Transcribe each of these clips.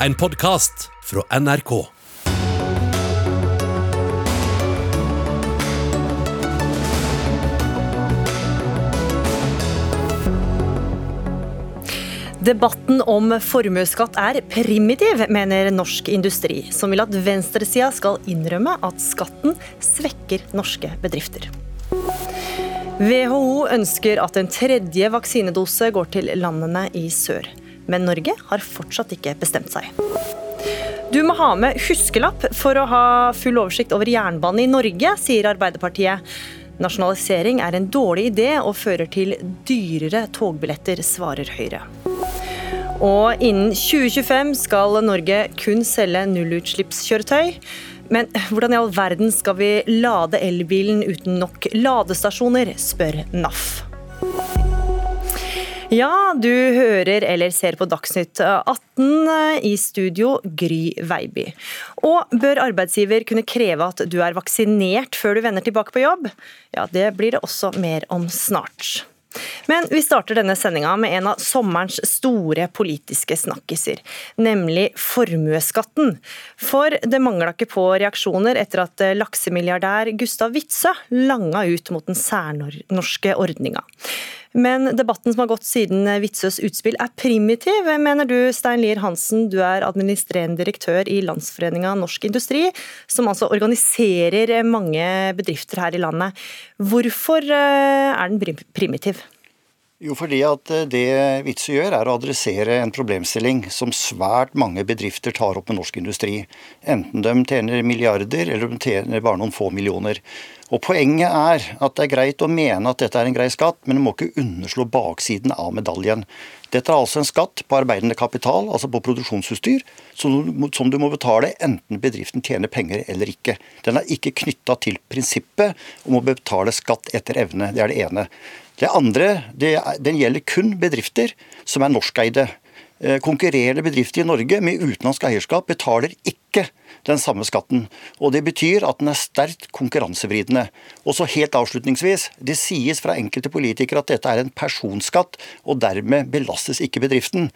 En podkast fra NRK. Debatten om formuesskatt er primitiv, mener Norsk Industri, som vil at venstresida skal innrømme at skatten svekker norske bedrifter. WHO ønsker at en tredje vaksinedose går til landene i sør, men Norge har fortsatt ikke bestemt seg. Du må ha med huskelapp for å ha full oversikt over jernbane i Norge, sier Arbeiderpartiet. Nasjonalisering er en dårlig idé og fører til dyrere togbilletter, svarer Høyre. Og innen 2025 skal Norge kun selge nullutslippskjøretøy. Men hvordan i all verden skal vi lade elbilen uten nok ladestasjoner, spør NAF. Ja, du hører eller ser på Dagsnytt 18 i studio Gry Veiby. Og bør arbeidsgiver kunne kreve at du er vaksinert før du vender tilbake på jobb? Ja, det blir det også mer om snart. Men vi starter denne sendinga med en av sommerens store politiske snakkiser, nemlig formuesskatten. For det mangla ikke på reaksjoner etter at laksemilliardær Gustav Witzøe langa ut mot den særnorske ordninga. Men debatten som har gått siden Witzøes utspill er primitiv, mener du Stein Lier Hansen. Du er administrerende direktør i Landsforeninga Norsk Industri, som altså organiserer mange bedrifter her i landet. Hvorfor eh, er den primitiv? Jo, fordi at eh, det Witzøe gjør, er å adressere en problemstilling som svært mange bedrifter tar opp med norsk industri. Enten de tjener milliarder, eller de tjener bare noen få millioner. Og Poenget er at det er greit å mene at dette er en grei skatt, men du må ikke underslå baksiden av medaljen. Dette er altså en skatt på arbeidende kapital, altså på produksjonsutstyr, som du må betale enten bedriften tjener penger eller ikke. Den er ikke knytta til prinsippet om å betale skatt etter evne. Det er det ene. Det andre det den gjelder kun bedrifter som er norskeide. Eh, konkurrerende bedrifter i Norge med utenlandsk eierskap betaler ikke den samme skatten. Og Det betyr at den er sterkt konkurransevridende. Og så helt avslutningsvis, Det sies fra enkelte politikere at dette er en personskatt, og dermed belastes ikke bedriften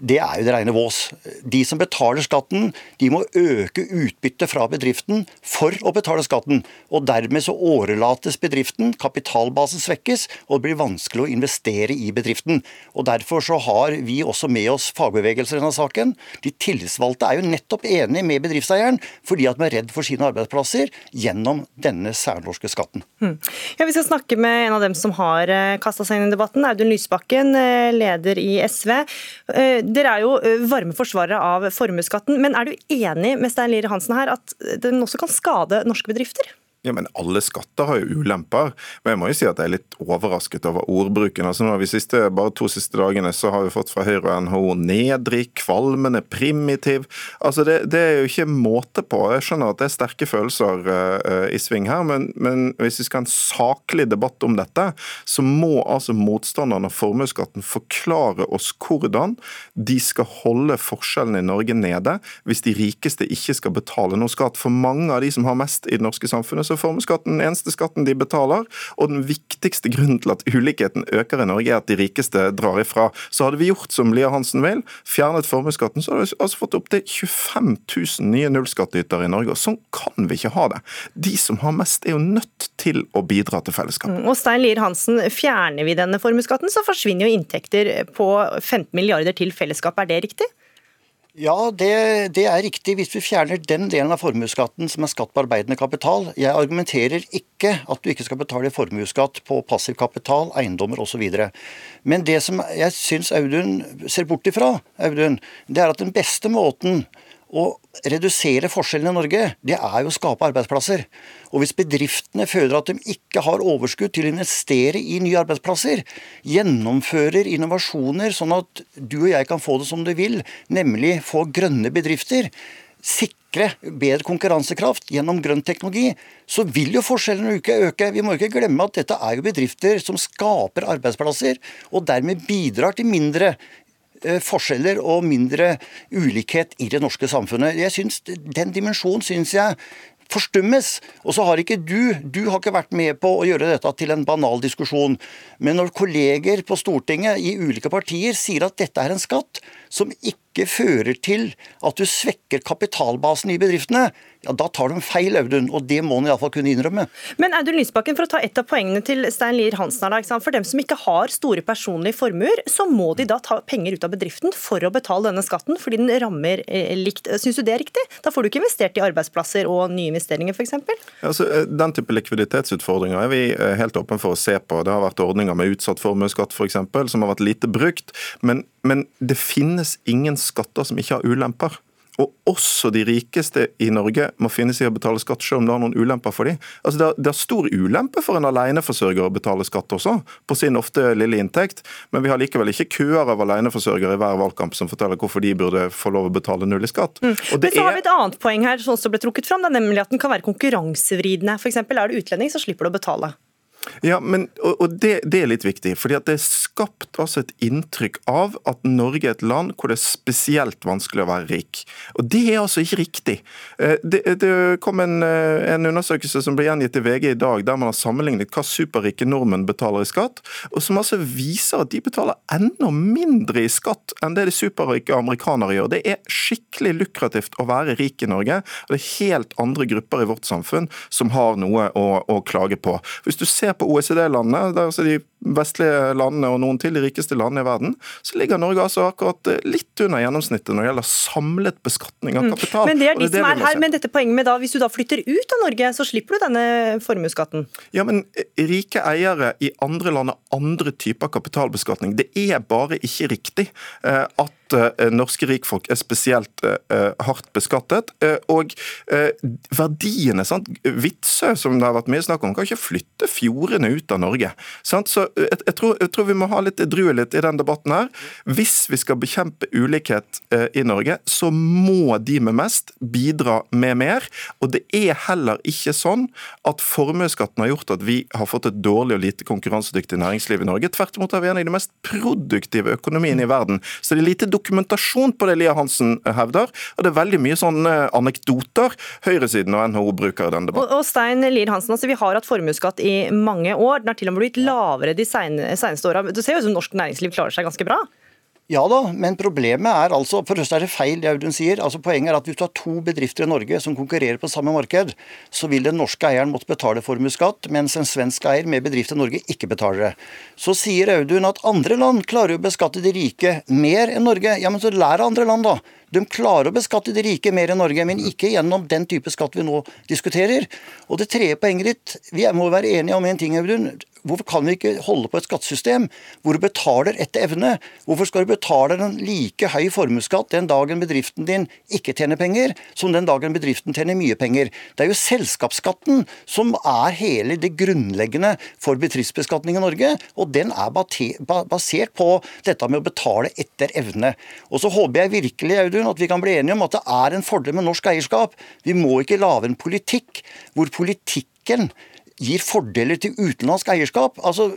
det er jo det rene vås. De som betaler skatten, de må øke utbyttet fra bedriften for å betale skatten. Og dermed så årelates bedriften, kapitalbasen svekkes, og det blir vanskelig å investere i bedriften. Og Derfor så har vi også med oss fagbevegelser i denne saken. De tillitsvalgte er jo nettopp enige med bedriftseieren, fordi at de er redd for sine arbeidsplasser gjennom denne særnorske skatten. Hmm. Ja, Vi skal snakke med en av dem som har eh, kasta seg inn i debatten. Audun Lysbakken, eh, leder i SV. Eh, dere er jo varme forsvarere av formuesskatten, men er du enig med Stein Lier Hansen her at den også kan skade norske bedrifter? Ja, men Alle skatter har jo ulemper. Men jeg må jo si at jeg er litt overrasket over ordbruken. Altså nå de siste, bare to siste dagene så har vi fått fra Høyre og NHO nedrig, kvalmende, primitiv. Altså det, det, er jo ikke måte på. Jeg skjønner at det er sterke følelser uh, i sving her, men, men, hvis vi skal ha en saklig debatt om dette, så må altså motstanderne av formuesskatten forklare oss hvordan de skal holde forskjellene i Norge nede hvis de rikeste ikke skal betale noe skatt. For mange av de som har mest i det norske samfunnet, så formuesskatten den eneste skatten de betaler. Og den viktigste grunnen til at ulikheten øker i Norge, er at de rikeste drar ifra. Så hadde vi gjort som Lia Hansen vil, fjernet formuesskatten, så hadde vi altså fått opptil 25 000 nye nullskattytere i Norge. Og sånn kan vi ikke ha det. De som har mest, er jo nødt til å bidra til fellesskapet. Mm, og Stein Lier Hansen, fjerner vi denne formuesskatten, så forsvinner jo inntekter på 15 milliarder til fellesskapet. Er det riktig? Ja, det, det, er riktig hvis vi fjerner den delen av formuesskatten som er skatt på arbeidende kapital. Jeg argumenterer ikke at du ikke skal betale formuesskatt på passiv kapital, eiendommer osv. Men det som jeg syns Audun ser bort ifra, Audun, det er at den beste måten å redusere forskjellene i Norge, det er jo å skape arbeidsplasser. Og hvis bedriftene føler at de ikke har overskudd til å investere i nye arbeidsplasser, gjennomfører innovasjoner sånn at du og jeg kan få det som du vil, nemlig få grønne bedrifter, sikre bedre konkurransekraft gjennom grønn teknologi, så vil jo forskjellene øke. Vi må ikke glemme at dette er jo bedrifter som skaper arbeidsplasser, og dermed bidrar til mindre forskjeller og mindre ulikhet i det norske samfunnet. Jeg synes, Den dimensjonen syns jeg forstummes. Og så har ikke du du har ikke vært med på å gjøre dette til en banal diskusjon. Men når kolleger på Stortinget i ulike partier sier at dette er en skatt, som ikke fører til at du svekker kapitalbasen i bedriftene, ja, da tar de feil, Audun. Og det må han iallfall kunne innrømme. Men Audun Lysbakken, for å ta et av poengene til Stein Lier Hansen her, for dem som ikke har store personlige formuer, så må de da ta penger ut av bedriften for å betale denne skatten, fordi den rammer eh, likt. Syns du det er riktig? Da får du ikke investert i arbeidsplasser og nye investeringer, f.eks.? Altså, eh, den type likviditetsutfordringer er vi eh, helt åpne for å se på. Det har vært ordninger med utsatt formuesskatt f.eks., som har vært lite brukt. Men, men det finnes ingen skatter som ikke har ulemper. Og også de rikeste i Norge må finne seg i å betale skatt, selv om det har noen ulemper for dem. Altså det, er, det er stor ulempe for en aleneforsørger å betale skatt også, på sin ofte lille inntekt. Men vi har likevel ikke køer av aleneforsørgere i hver valgkamp som forteller hvorfor de burde få lov å betale null i skatt. Mm. Men så har vi et annet poeng her som også ble trukket fram, nemlig at den kan være konkurransevridende. F.eks. er du utlending, så slipper du å betale. Ja, men, og, og det, det, er litt viktig. fordi Det er skapt altså et inntrykk av at Norge er et land hvor det er spesielt vanskelig å være rik. Og Det er altså ikke riktig. Eh, det, det kom en, eh, en, undersøkelse som ble gjengitt i VG i dag, der man har sammenlignet hva superrike nordmenn betaler i skatt, og som altså viser at de betaler enda mindre i skatt enn det de superrike amerikanere gjør. Det er skikkelig lukrativt å være rik i Norge, og det er helt andre grupper i vårt samfunn som har noe å, å klage på. Hvis du ser på OECD-landene, der så de vestlige landene og noen til de rikeste landene i verden, så ligger Norge altså akkurat eh, litt under gjennomsnittet når det gjelder samlet beskatning av mm. kapital. Men det er de det som er her med dette poenget med da, hvis du da flytter ut av Norge, så slipper du denne formuesskatten? Ja, men eh, rike eiere i andre land har andre typer kapitalbeskatning. Det er bare ikke riktig eh, at norske rikfolk er spesielt hardt beskattet. Og verdiene, sant? Vitsø, som det har vært mye snakk om, kan ikke flytte fjordene ut av Norge. Sant? Så jeg, jeg, tror, jeg, tror, vi må ha litt edruelighet i den debatten her. Hvis vi skal bekjempe ulikhet eh, i Norge, så må de med mest bidra med mer. Og det er heller ikke sånn at formuesskatten har gjort at vi har fått et dårlig og lite konkurransedyktig næringsliv i Norge. Tvert imot har vi en av de mest produktive økonomiene i verden. Så det er lite dokumentasjon på det Lia Hansen hevder, og det er veldig mye sånne anekdoter høyresiden og NHO bruker i den debatten. Og, og Stein Lier Hansen, altså vi har hatt formuesskatt i mange år. Den har til og med blitt lavere de seneste åra. Det ser jo ut som norsk næringsliv klarer seg ganske bra? Ja da, men problemet er altså For det er det feil, det Audun sier. Altså Poenget er at hvis du har to bedrifter i Norge som konkurrerer på samme marked, så vil den norske eieren måtte betale formuesskatt, mens en svensk eier med bedrift i Norge ikke betaler det. Så sier Audun at andre land klarer å beskatte de rike mer enn Norge. Ja, men så lær av andre land, da. De klarer å beskatte de rike mer enn Norge, men ikke gjennom den type skatt vi nå diskuterer. Og det tredje poenget ditt, vi må være enige om en ting, Audun. Hvorfor kan vi ikke holde på et skattesystem hvor du betaler etter evne? Hvorfor skal du betale en like høy formuesskatt den dagen bedriften din ikke tjener penger, som den dagen bedriften tjener mye penger? Det er jo selskapsskatten som er hele det grunnleggende for bedriftsbeskatning i Norge, og den er basert på dette med å betale etter evne. Og så håper jeg virkelig, Audun, at vi kan bli enige om at det er en fordel med norsk eierskap. Vi må ikke lage en politikk hvor politikken gir fordeler til utenlandsk eierskap. Altså,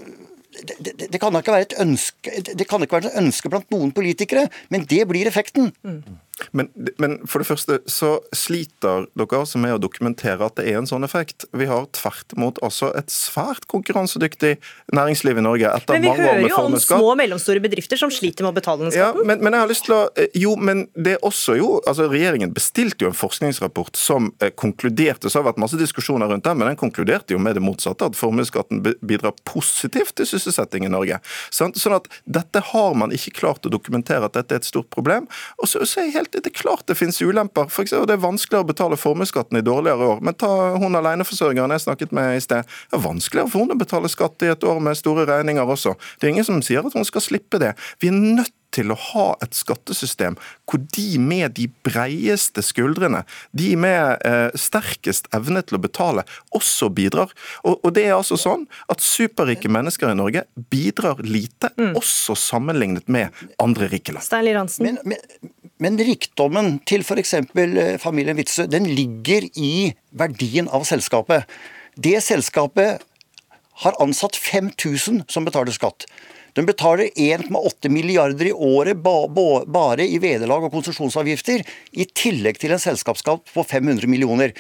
det, det, det, kan ikke være et ønske, det kan ikke være et ønske blant noen politikere, men det blir effekten. Mm. Men, men, for det første så sliter dere altså med å dokumentere at det er en sånn effekt. Vi har tvert imot også et svært konkurransedyktig næringsliv i Norge. etter mange Men vi hører jo om små og mellomstore bedrifter som sliter med å betale den skatten. Ja, men, men, jeg har lyst til å eh, Jo, men det er også jo altså Regjeringen bestilte jo en forskningsrapport som eh, konkluderte, så har det vært masse diskusjoner rundt den, men den konkluderte jo med det motsatte, at formuesskatten bidrar positivt til sysselsetting i Norge. Sånn at dette har man ikke klart å dokumentere at dette er et stort problem. Og så, så er jeg helt helt, Det er klart det finnes ulemper. For eksempel, det er vanskeligere å betale formuesskatten i dårligere år. Men ta hun aleneforsørgeren jeg snakket med i sted. Det er vanskeligere for hun å betale skatt i et år med store regninger også. Det er ingen som sier at hun skal slippe det. Vi er nødt til å ha et skattesystem hvor de med de breieste skuldrene, de med eh, sterkest evne til å betale, også bidrar. Og, og, det er altså sånn at superrike mennesker i Norge bidrar lite, mm. også sammenlignet med andre rike land. Stein Liransen. Men, men, men rikdommen til f.eks. Eh, familien Witzøe, den ligger i verdien av selskapet. Det selskapet har ansatt 5000 som betaler skatt. De betaler 1,8 milliarder i året bare i vederlag og konsesjonsavgifter, i tillegg til en selskapsskatt på 500 millioner.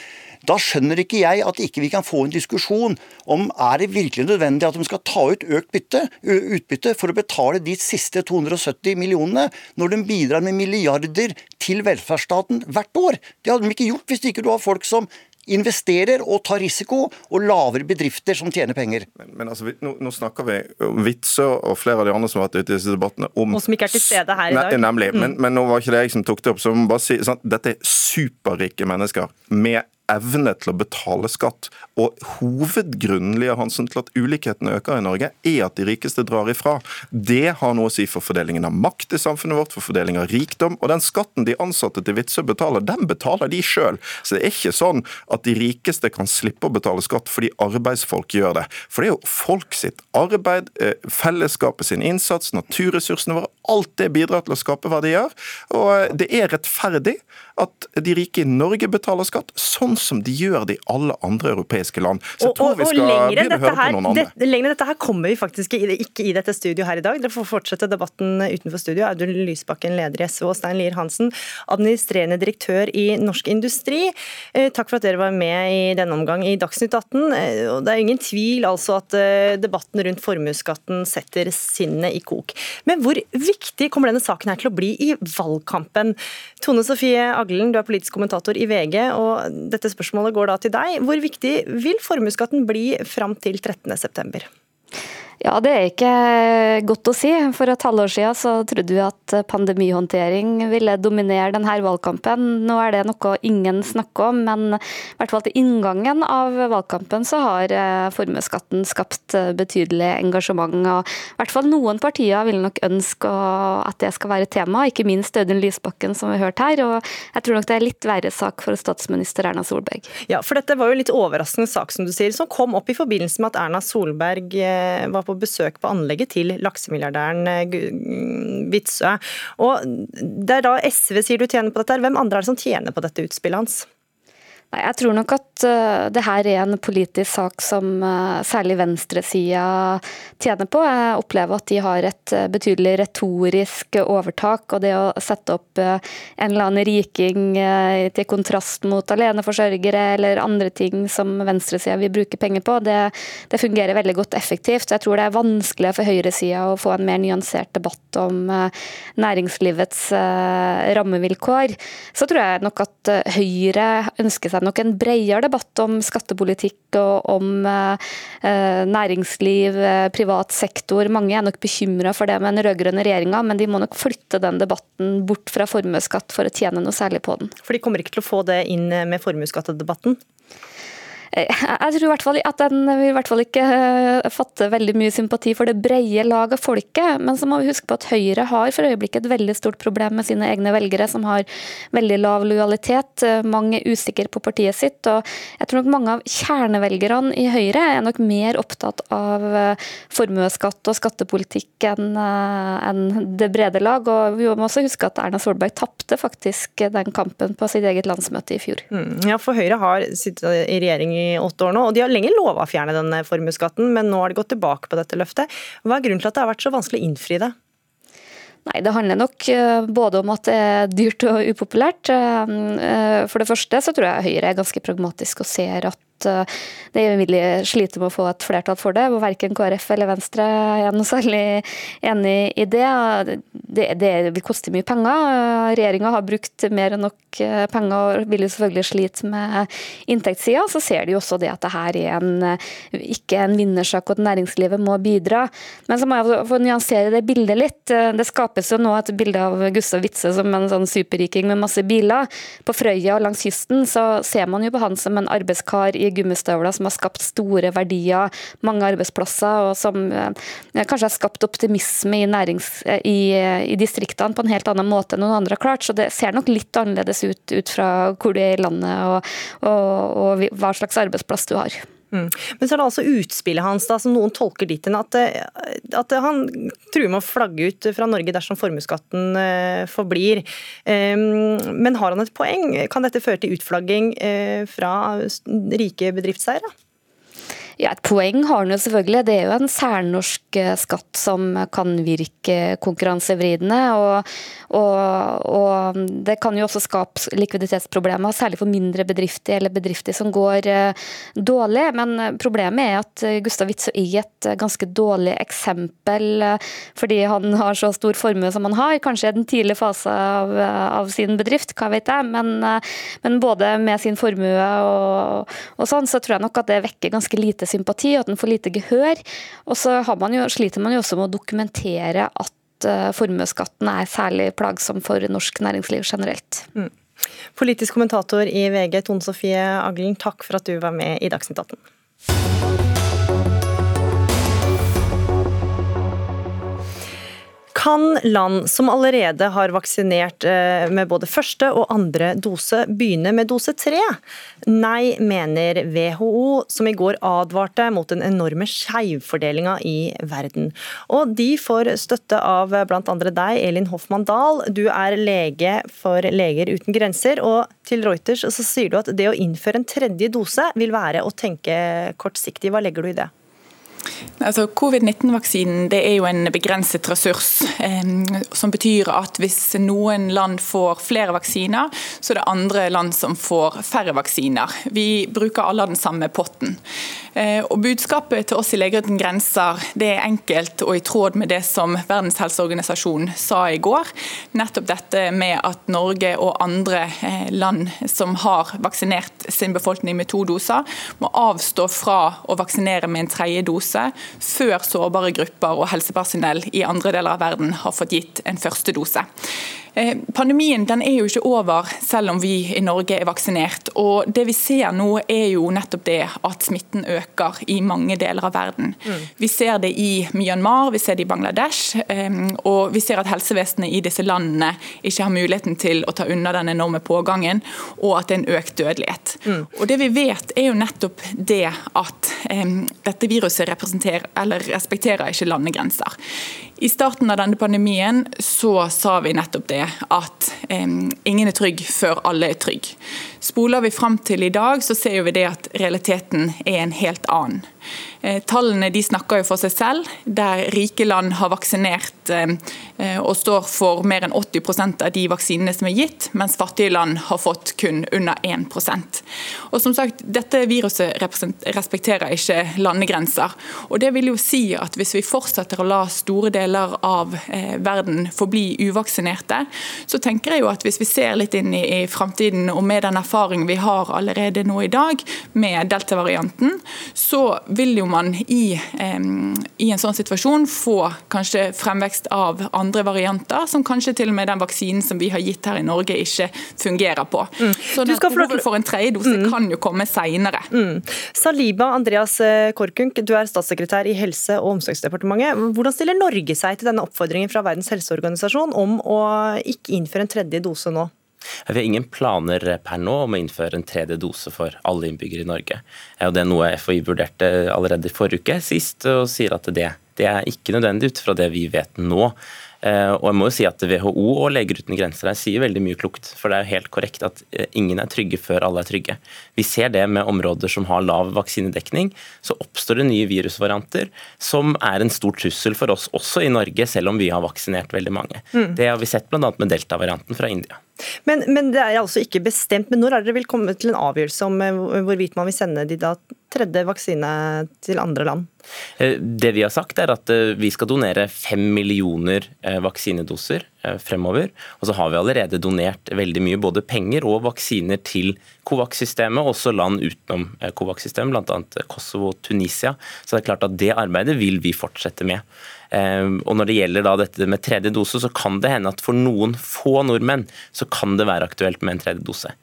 Da skjønner ikke jeg at ikke vi kan få en diskusjon om er det virkelig nødvendig at de skal ta ut økt bytte, utbytte for å betale de siste 270 millionene, når de bidrar med milliarder til velferdsstaten hvert år. Det hadde de ikke gjort hvis ikke du har folk som investerer og tar risiko, og lavere bedrifter som tjener penger. Men, men altså, nå, nå, snakker vi om Witzøe og flere av de andre som har vært ute i disse debattene om Og som ikke er til stede her i dag. Nemlig. Mm. Men, men, nå var ikke det jeg som tok det opp. så må bare si, sånn, Dette er superrike mennesker med evne til å betale skatt. Og Hovedgrunnen Lia Hansen, til at ulikhetene øker i Norge, er at de rikeste drar ifra. Det har noe å si for fordelingen av makt i samfunnet vårt, for fordeling av rikdom. Og den skatten de ansatte til Vitsø betaler, den betaler de sjøl. Så det er ikke sånn at de rikeste kan slippe å betale skatt fordi arbeidsfolk gjør det. For det er jo folk sitt arbeid, eh, fellesskapet sin innsats, naturressursene våre. Alt det bidrar til å skape verdier. Og eh, det er rettferdig at de rike i Norge betaler skatt. sånn sånn som de gjør det i alle andre europeiske land. Så jeg tror vi skal begynne å høre på noen andre. Det, lenger dette her kommer vi faktisk ikke i dette studio her i dag. Dere får fortsette debatten utenfor studio. Audun Lysbakken, leder i SV, og Stein Lier Hansen, administrerende direktør i Norsk Industri. Eh, takk for at dere var med i denne omgang i Dagsnytt 18. Eh, det er ingen tvil altså at eh, debatten rundt formuesskatten setter sinnet i kok. Men hvor viktig kommer denne saken her til å bli i valgkampen? Tone Sofie Aglen, du er politisk kommentator i VG. og dette dette spørsmålet går da til deg. Hvor viktig vil formuesskatten bli fram til 13.9? Ja, Det er ikke godt å si. For et halvår siden så trodde vi at pandemihåndtering ville dominere denne valgkampen. Nå er det noe ingen snakker om, men i hvert fall til inngangen av valgkampen så har eh, formuesskatten skapt betydelig engasjement. og i hvert fall Noen partier vil nok ønske at det skal være tema, ikke minst Audun Lysbakken, som vi har hørt her. og Jeg tror nok det er litt verre sak for statsminister Erna Solberg. Ja, for dette var jo litt overraskende sak, som du sier, som kom opp i forbindelse med at Erna Solberg eh, på besøk på anlegget til laksemilliardæren eh, Witzøe. Og Det er da SV sier du tjener på dette. Hvem andre er det som tjener på dette utspillet hans? Jeg tror nok at uh, det her er en politisk sak som uh, særlig venstresida tjener på. Jeg opplever at de har et uh, betydelig retorisk overtak. Og det å sette opp en eller annen riking til kontrast mot aleneforsørgere eller andre ting som venstresida vil bruke penger på, det, det, fungerer veldig godt effektivt. Jeg tror det er vanskelig for høyresida å få en mer nyansert debatt om næringslivets rammevilkår. Så tror jeg nok at Høyre ønsker seg nok en bredere debatt om skattepolitikk og om eh, næringsliv, eh, privat sektor. Mange er nok bekymra for det med den rød-grønne regjeringa, men de må nok flytte den debatten bort fra formuesskatt for å tjene noe særlig på den. For de kommer ikke til å få det inn med formuesskattedebatten? Eh, jeg tror i hvert fall at den vil i hvert fall ikke eh, fatte veldig mye sympati for det brede lag av folket. Men så må vi huske på at Høyre har for øyeblikket et veldig stort problem med sine egne velgere, som har veldig lav lojalitet. Eh, mange er usikre på partiet sitt. og Jeg tror nok mange av kjernevelgerne i Høyre er nok mer opptatt av formuesskatt og skattepolitikk enn det brede lag. og Vi må også huske at Erna Solberg tapte faktisk den kampen på sitt eget landsmøte i fjor. Mm, ja, for Høyre har sittet i regjering i åtte år nå. og De har lenge lova å fjerne denne formuesskatten, men nå har de gått tilbake på dette løftet. Hva er grunnen til at det har vært så vanskelig å innfri det? Nei, Det handler nok eh, både om at det er dyrt og upopulært. Eh, eh, for det første så tror jeg Høyre er ganske pragmatisk og ser at Eh, det er slite med å få et flertall for det. hvor Verken KrF eller Venstre er noe særlig enig i det. Det, det vil koste mye penger. Regjeringa har brukt mer enn nok eh, penger og vil jo selvfølgelig slite med inntektssida. Så ser de jo også det at det her er en, eh, ikke en vinnersak og at næringslivet må bidra. Men så må jeg få nyansere det bildet litt. Det skapes jo nå et bilde av Gustav Witze som en sånn superriking med masse biler. På Frøya og langs kysten så ser man jo på han som en arbeidskar i gummistøvler som har skapt store verdier, mange arbeidsplasser, og som eh, kanskje har skapt optimisme i, nærings, eh, i, i, distriktene på en helt annen måte enn noen andre har klart. Så det ser nok litt annerledes ut, ut fra hvor du er i landet og, og, og hva slags arbeidsplass du har. Mm. Men så er det altså utspillet hans da, som noen tolker dit hen at, eh, at, han truer med å flagge ut fra Norge dersom formuesskatten forblir. Men har han et poeng? Kan dette føre til utflagging fra rike bedriftseiere? Ja, Et poeng har den jo selvfølgelig. Det er jo en særnorsk eh, skatt som kan virke konkurransevridende. Og, og, og, det kan jo også skape likviditetsproblemer, særlig for mindre bedrifter eller bedrifter som går uh, dårlig. Men problemet er at Gustav Witzøe er et ganske dårlig eksempel fordi han har så stor formue som han har. Kanskje i den tidlige fase av, av, sin bedrift, hva vet jeg. Men, men både med sin formue og, og sånn, så tror jeg nok at det vekker ganske lite sympati, og at den får lite gehør. Og så man jo, sliter man jo også med å dokumentere at uh, formuesskatten er særlig plagsom for norsk næringsliv generelt. Mm. Politisk kommentator i VG, Tone Sofie Aglen, takk for at du var med i Dagsnytt 18. Kan land som allerede har vaksinert eh, med både første og andre dose, begynne med dose tre? Nei, mener WHO, som i går advarte mot den enorme skjevfordelinga i verden. Og de får støtte av bl.a. deg, Elin Hoffmann Dahl. Du er lege for Leger uten grenser, og til Reuters så sier du at det å innføre en tredje dose vil være å tenke kortsiktig. Hva legger du i det? Altså, Covid-19-vaksinen det er jo en begrenset ressurs. Eh, som betyr at hvis noen land får flere vaksiner, så er det andre land som får færre vaksiner. Vi bruker alle den samme potten. Eh, og Budskapet til oss i Leger uten grenser det er enkelt og i tråd med det som Verdens helseorganisasjon sa i går. Nettopp dette med at Norge og andre eh, land som har vaksinert sin befolkning med to doser, må avstå fra å vaksinere med en tredje dose dose før sårbare grupper og helsepersonell i andre deler av verden har fått gitt en første dose. Eh, pandemien den er jo ikke over selv om vi i Norge er vaksinert. og Det vi ser nå er jo nettopp det at smitten øker i mange deler av verden. Mm. Vi ser det i Myanmar, vi ser det i Bangladesh, og vi ser at helsevesenet i disse landene ikke har muligheten til å ta unna den enorme pågangen, og at det er en økt dødelighet. Mm. Og Det vi vet er jo nettopp det at um, dette viruset respekterer ikke landegrenser. I starten av denne pandemien så sa vi nettopp det, at ingen er trygg før alle er trygg. Spoler vi fram til i dag, så ser vi det at realiteten er en helt annen. Eh, tallene de snakker jo for seg selv, der rike land har vaksinert eh, eh, og står for mer enn 80% av de vaksinene som er gitt, mens fattige land har fått kun under 1% Og som sagt, Dette viruset respekterer ikke landegrenser. og Det vil jo si at hvis vi fortsetter å la store deler av verden forbli uvaksinerte, så tenker jeg jo at hvis vi ser litt inn i, i framtiden, og med den erfaringen vi har allerede nå i dag med delta-varianten, så vil jo man i, i, en sånn situasjon få kanskje fremvekst av andre varianter, som kanskje til og med den vaksinen som vi har gitt her i Norge ikke fungerer på. Mm. Så behovet for en tredje dose mm. kan jo komme seinere. Mm. Saliba Andreas eh, Korkunk, du er statssekretær i Helse- og omsorgsdepartementet. Hvordan stiller Norge seg til denne oppfordringen fra Verdens helseorganisasjon om å ikke innføre en tredje dose nå? Vi har ingen planer per nå om å innføre en tredje dose for alle innbyggere i Norge. Det er noe FHI vurderte allerede i forrige uke sist, og sier at det, det er ikke nødvendig ut fra det vi vet nå. Eh, og jeg må jo si at WHO og Leger uten grenser her sier veldig mye klokt. For det er jo helt korrekt at eh, ingen er trygge før alle er trygge. Vi ser det med områder som har lav vaksinedekning. Så oppstår det nye virusvarianter som er en stor trussel for oss også i Norge, selv om vi har vaksinert veldig mange. Mm. Det har vi sett bl.a. med delta-varianten fra India. Men, men, det er altså ikke bestemt. Men når er dere vil komme til en avgjørelse om eh, hvorvidt man vil sende de da tredje vaksine til andre land? Eh, det vi har sagt er at eh, vi skal donere fem millioner vaksinedoser fremover. Og så har vi allerede donert veldig mye både penger og vaksiner til Covax-systemet, også land utenom Covax-systemet, bl.a. Kosovo og Tunisia. Så det er klart at det arbeidet vil vi fortsette med. Og Når det gjelder dette med tredje dose, så kan det hende at for noen få nordmenn så kan det være aktuelt med en tredje dose.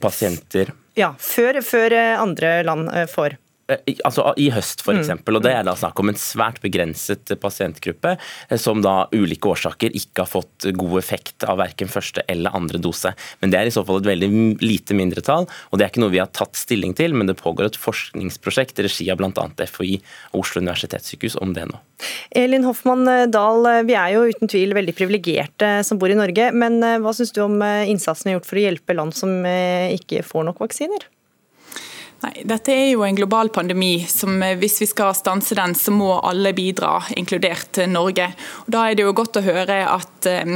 Pasienter Ja, før, før eh, andre land eh, får. Eh, altså I høst, f.eks. Mm. Og det er da snakk om en svært begrenset pasientgruppe eh, som da ulike årsaker ikke har fått god effekt av verken første eller andre dose. Men det er i så fall et veldig lite mindretall, og det er ikke noe vi har tatt stilling til, men det pågår et forskningsprosjekt i regi av bl.a. FHI og Oslo universitetssykehus om det nå. Elin Hoffmann Dahl, vi er jo uten tvil veldig privilegerte som bor i Norge, men hva syns du om innsatsen vi har gjort for å hjelpe land som ikke får nok vaksiner? Nei, Dette er jo en global pandemi som eh, hvis vi skal stanse den, så må alle bidra, inkludert eh, Norge. Og da er det jo godt å høre at eh,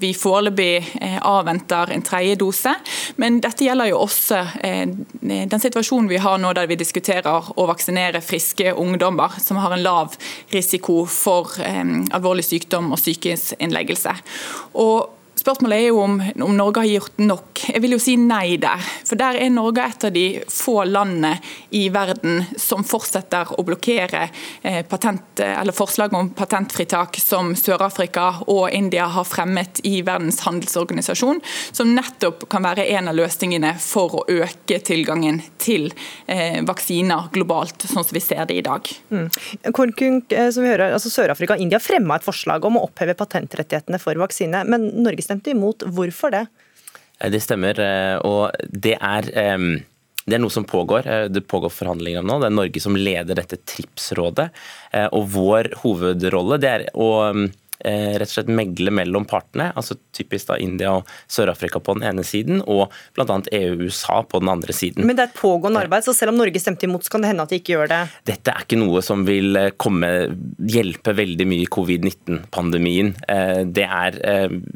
vi foreløpig eh, avventer en tredje dose. Men dette gjelder jo også eh, den situasjonen vi har nå der vi diskuterer å vaksinere friske ungdommer som har en lav risiko for eh, alvorlig sykdom og sykehusinnleggelse. Og Spørsmålet er jo om, om, Norge har gjort nok. Jeg vil jo si nei der. For der er Norge et av de få landene i verden som fortsetter å blokkere eh, patent, forslag om patentfritak som Sør-Afrika og India har fremmet i Verdens handelsorganisasjon, som nettopp kan være en av løsningene for å øke tilgangen til eh, vaksiner globalt, sånn som vi ser det i dag. Mm. Korkunk, eh, som vi hører, altså Sør-Afrika og India fremma et forslag om å oppheve patentrettighetene for vaksine, men Norge stemte imot. Hvorfor det? Eh, det stemmer, eh, og det er det er noe som pågår. Eh, det pågår forhandlinger nå. Det er Norge som leder dette TRIPS-rådet. Og vår hovedrolle det er å rett og slett megle mellom partene, altså typisk da India og Sør-Afrika på den ene siden, og bl.a. EU og USA på den andre siden. Men det er et pågående arbeid, så selv om Norge stemte imot, så kan det hende at de ikke gjør det? Dette er ikke noe som vil eh, komme, hjelpe veldig mye i covid-19-pandemien. Eh, det er,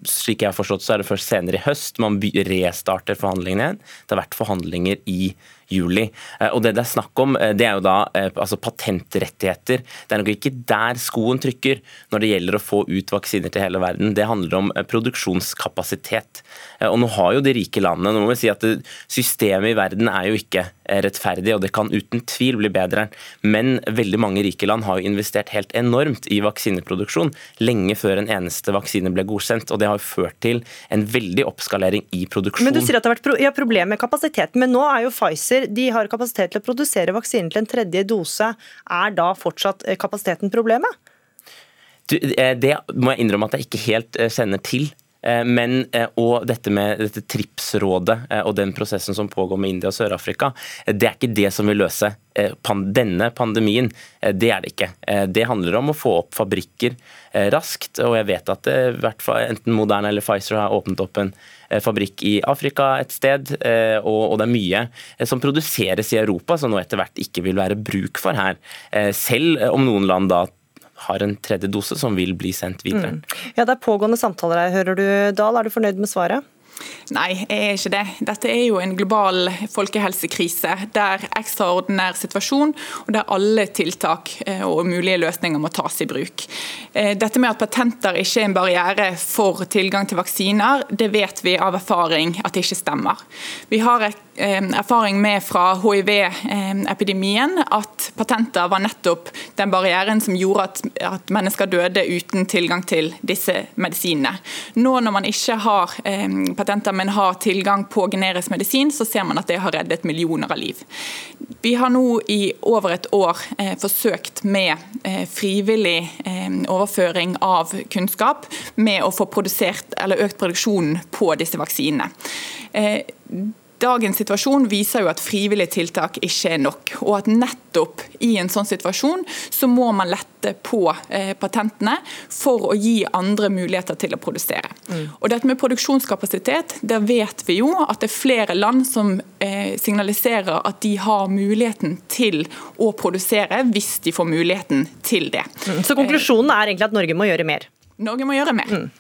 slik jeg har forstått, så er det først senere i høst man restarter forhandlingene igjen. Det har vært forhandlinger i juli. Eh, og Det det er snakk om, eh, det er jo da eh, altså patentrettigheter. Det er nok ikke der skoen trykker når det gjelder å få ut vaksiner til hele verden. Det handler om produksjonskapasitet. Og nå har jo de rike landene nå må vi si at Systemet i verden er jo ikke rettferdig, og det kan uten tvil bli bedre. Men veldig mange rike land har jo investert helt enormt i vaksineproduksjon lenge før en eneste vaksine ble godkjent. og Det har jo ført til en veldig oppskalering i produksjon. Men Du sier at det har vært pro ja, problemer med kapasiteten, men nå er jo Pfizer de har kapasitet til å produsere vaksinen til en tredje dose. Er da fortsatt eh, kapasiteten problemet? Eh, det må jeg innrømme at jeg ikke helt eh, kjenner til. Eh, men, eh, og dette med dette TRIPS-rådet eh, og den prosessen som pågår med India og Sør-Afrika, det er ikke det som vil løse denne pandemien. Det er det ikke. Det handler om å få opp fabrikker raskt. Og jeg vet at det, enten Moderna eller Pfizer har åpnet opp en fabrikk i Afrika et sted, og det er mye som produseres i Europa som nå etter hvert ikke vil være bruk for her. Selv om noen land da har en tredje dose som vil bli sendt videre. Mm. Ja, Det er pågående samtaler her, hører du Dahl. Er du fornøyd med svaret? Nei, jeg er ikke det. Dette er jo en global folkehelsekrise. Der ekstraordinær situasjon, og der alle tiltak eh, og mulige løsninger må tas i bruk. Eh, dette med at patenter ikke er en barriere for tilgang til vaksiner, det vet vi av erfaring at det ikke stemmer. Vi har et erfaring med fra hiv-epidemien at patenter var nettopp den barrieren som gjorde at, mennesker døde uten tilgang til disse medisinene. Nå når man ikke har patenter, men har tilgang på generisk medisin, så ser man at det har reddet millioner av liv. Vi har nå i over et år eh, forsøkt med eh, frivillig eh, overføring av kunnskap med å få produsert, eller økt produksjonen på disse vaksinene. Dagens situasjon viser jo at frivillige tiltak ikke er nok, og at nettopp i en sånn situasjon så må man lette på eh, patentene for å gi andre muligheter til å produsere. Mm. Og dette med produksjonskapasitet, der vet vi jo at det er flere land som eh, signaliserer at de har muligheten til å produsere hvis de får muligheten til det. Mm. Så konklusjonen er egentlig at Norge må gjøre mer? Norge må gjøre mer. Mm.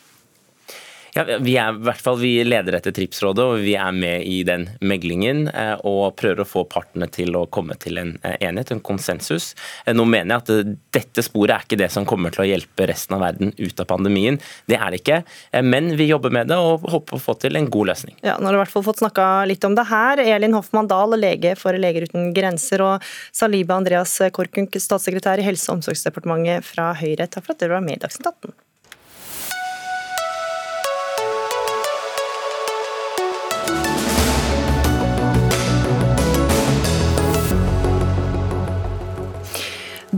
Ja, vi, er, i hvert fall, vi leder etter TRIPS-rådet, og vi er med i den meglingen eh, og prøver å få partene til å komme til en eh, enighet, en konsensus. Eh, nå mener jeg at dette sporet er ikke det som kommer til å hjelpe resten av verden ut av pandemien. Det er det ikke, men vi jobber med det og håper å få til en god løsning. Ja, Nå har du i hvert fall fått snakka litt om det her. Elin Hoffmann Dahl, lege for Leger uten grenser, og Saliba Andreas Korkunk, statssekretær i Helse- og omsorgsdepartementet fra Høyre. Takk for at dere var med i Dagsnytt 18.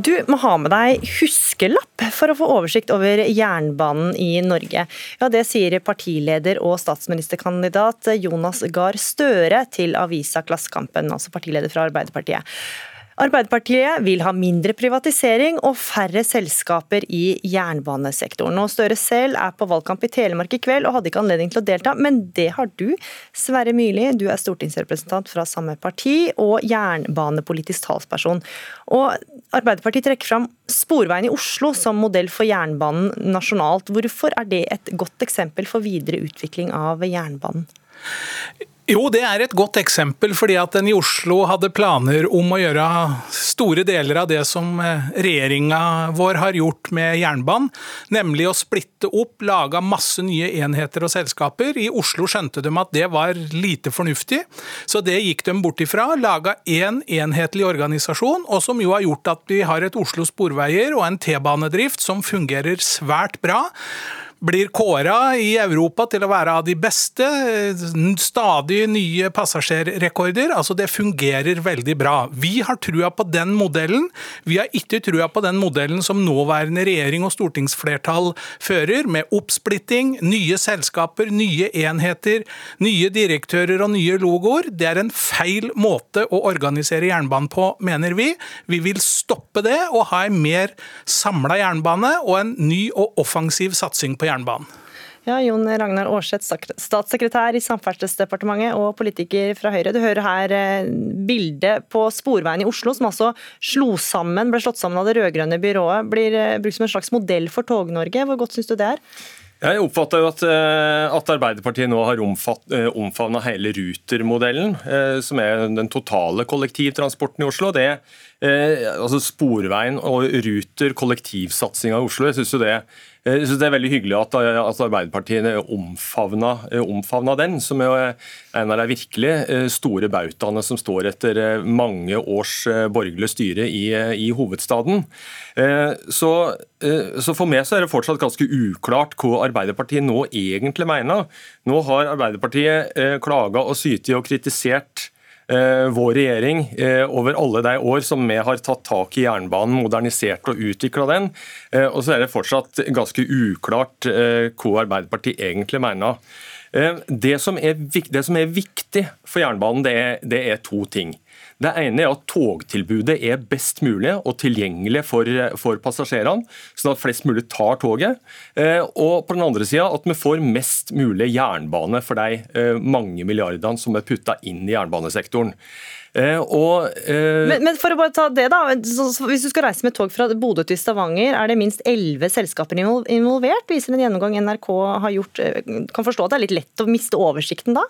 Du må ha med deg huskelapp for å få oversikt over jernbanen i Norge. Ja, Det sier partileder og statsministerkandidat Jonas Gahr Støre til avisa Klassekampen, altså partileder fra Arbeiderpartiet. Arbeiderpartiet vil ha mindre privatisering og færre selskaper i jernbanesektoren. Og Støre selv er på valgkamp i Telemark i kveld og hadde ikke anledning til å delta, men det har du. Sverre Myrli, du er stortingsrepresentant fra samme parti og jernbanepolitisk talsperson. Og Arbeiderpartiet trekker fram Sporveien i Oslo som modell for jernbanen nasjonalt. Hvorfor er det et godt eksempel for videre utvikling av jernbanen? Jo, det er et godt eksempel, fordi at en i Oslo hadde planer om å gjøre store deler av det som eh, regjeringa vår har gjort med jernbanen, nemlig å splitte opp, lage masse nye enheter og selskaper. I Oslo skjønte de at det var lite fornuftig, så det gikk de bort ifra. Laga én en enhetlig organisasjon, og som jo har gjort at vi har et Oslo Sporveier og en T-banedrift som fungerer svært bra blir kåra i Europa til å være av de beste. Stadig nye passasjerrekorder. Altså, det fungerer veldig bra. Vi har trua på den modellen. Vi har ikke trua på den modellen som nåværende regjering og stortingsflertall fører, med oppsplitting, nye selskaper, nye enheter, nye direktører og nye logoer. Det er en feil måte å organisere jernbanen på, mener vi. Vi vil stoppe det og ha en mer samla jernbane og en ny og offensiv satsing på jernbanen. Ja, Jon Ragnar Aarseth, statssekretær i Samferdselsdepartementet og politiker fra Høyre. Du hører her eh, bildet på Sporveien i Oslo, som altså slo sammen, ble slått sammen av det rød-grønne byrået. Blir eh, brukt som en slags modell for Tog-Norge. Hvor godt syns du det er? Jeg oppfatter jo at, eh, at, Arbeiderpartiet nå har omfavna hele Ruter-modellen, som er den totale kollektivtransporten i Oslo. Det, altså Sporveien og Ruter, kollektivsatsinga i Oslo, jeg synes jo det jeg synes Det er veldig hyggelig at, at Arbeiderpartiet omfavna, omfavna, den, som er en av de virkelig eh, store bautaene som står etter eh, mange års eh, borgerlig styre i, i hovedstaden. Så, så, For meg så er det fortsatt ganske uklart hva Arbeiderpartiet nå egentlig mener. Nå har Arbeiderpartiet klaga og sytet og kritisert Eh, vår regjering eh, over alle de år som vi har tatt tak i jernbanen, modernisert og utvikla den. Eh, og så er det fortsatt ganske uklart hva Arbeiderpartiet egentlig mener. Det som er, viktig for jernbanen, er, det er to ting. Det ene er at togtilbudet er best mulig og tilgjengelig for, for passasjerene, sånn at flest mulig tar toget. Eh, og på den andre sida at vi får mest mulig jernbane for de eh, mange milliardene som er putta inn i jernbanesektoren. Eh, og, eh... men, men, for å bare ta det da, Hvis du skal reise med tog fra Bodø til Stavanger, er det minst elleve selskaper involvert? Viser en gjennomgang NRK har gjort. Kan forstå at det er litt lett å miste oversikten da?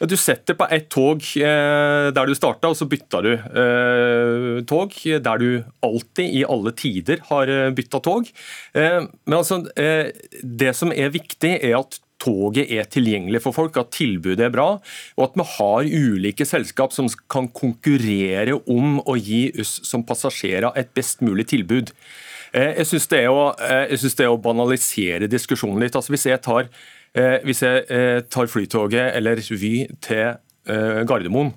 Du setter på ett tog eh, der du starta, og så bytter du eh, tog der du alltid, i alle tider, har eh, bytta tog. Men altså, det som er viktig, er at toget er tilgjengelig for folk, at tilbudet er bra, og at vi har ulike selskap som kan konkurrere om å gi oss som passasjerer et best mulig tilbud. Jeg syns det, det, er å banalisere diskusjonen litt. Altså Hvis jeg tar Eh, hvis jeg eh, tar Flytoget eller Vy til eh, Gardermoen,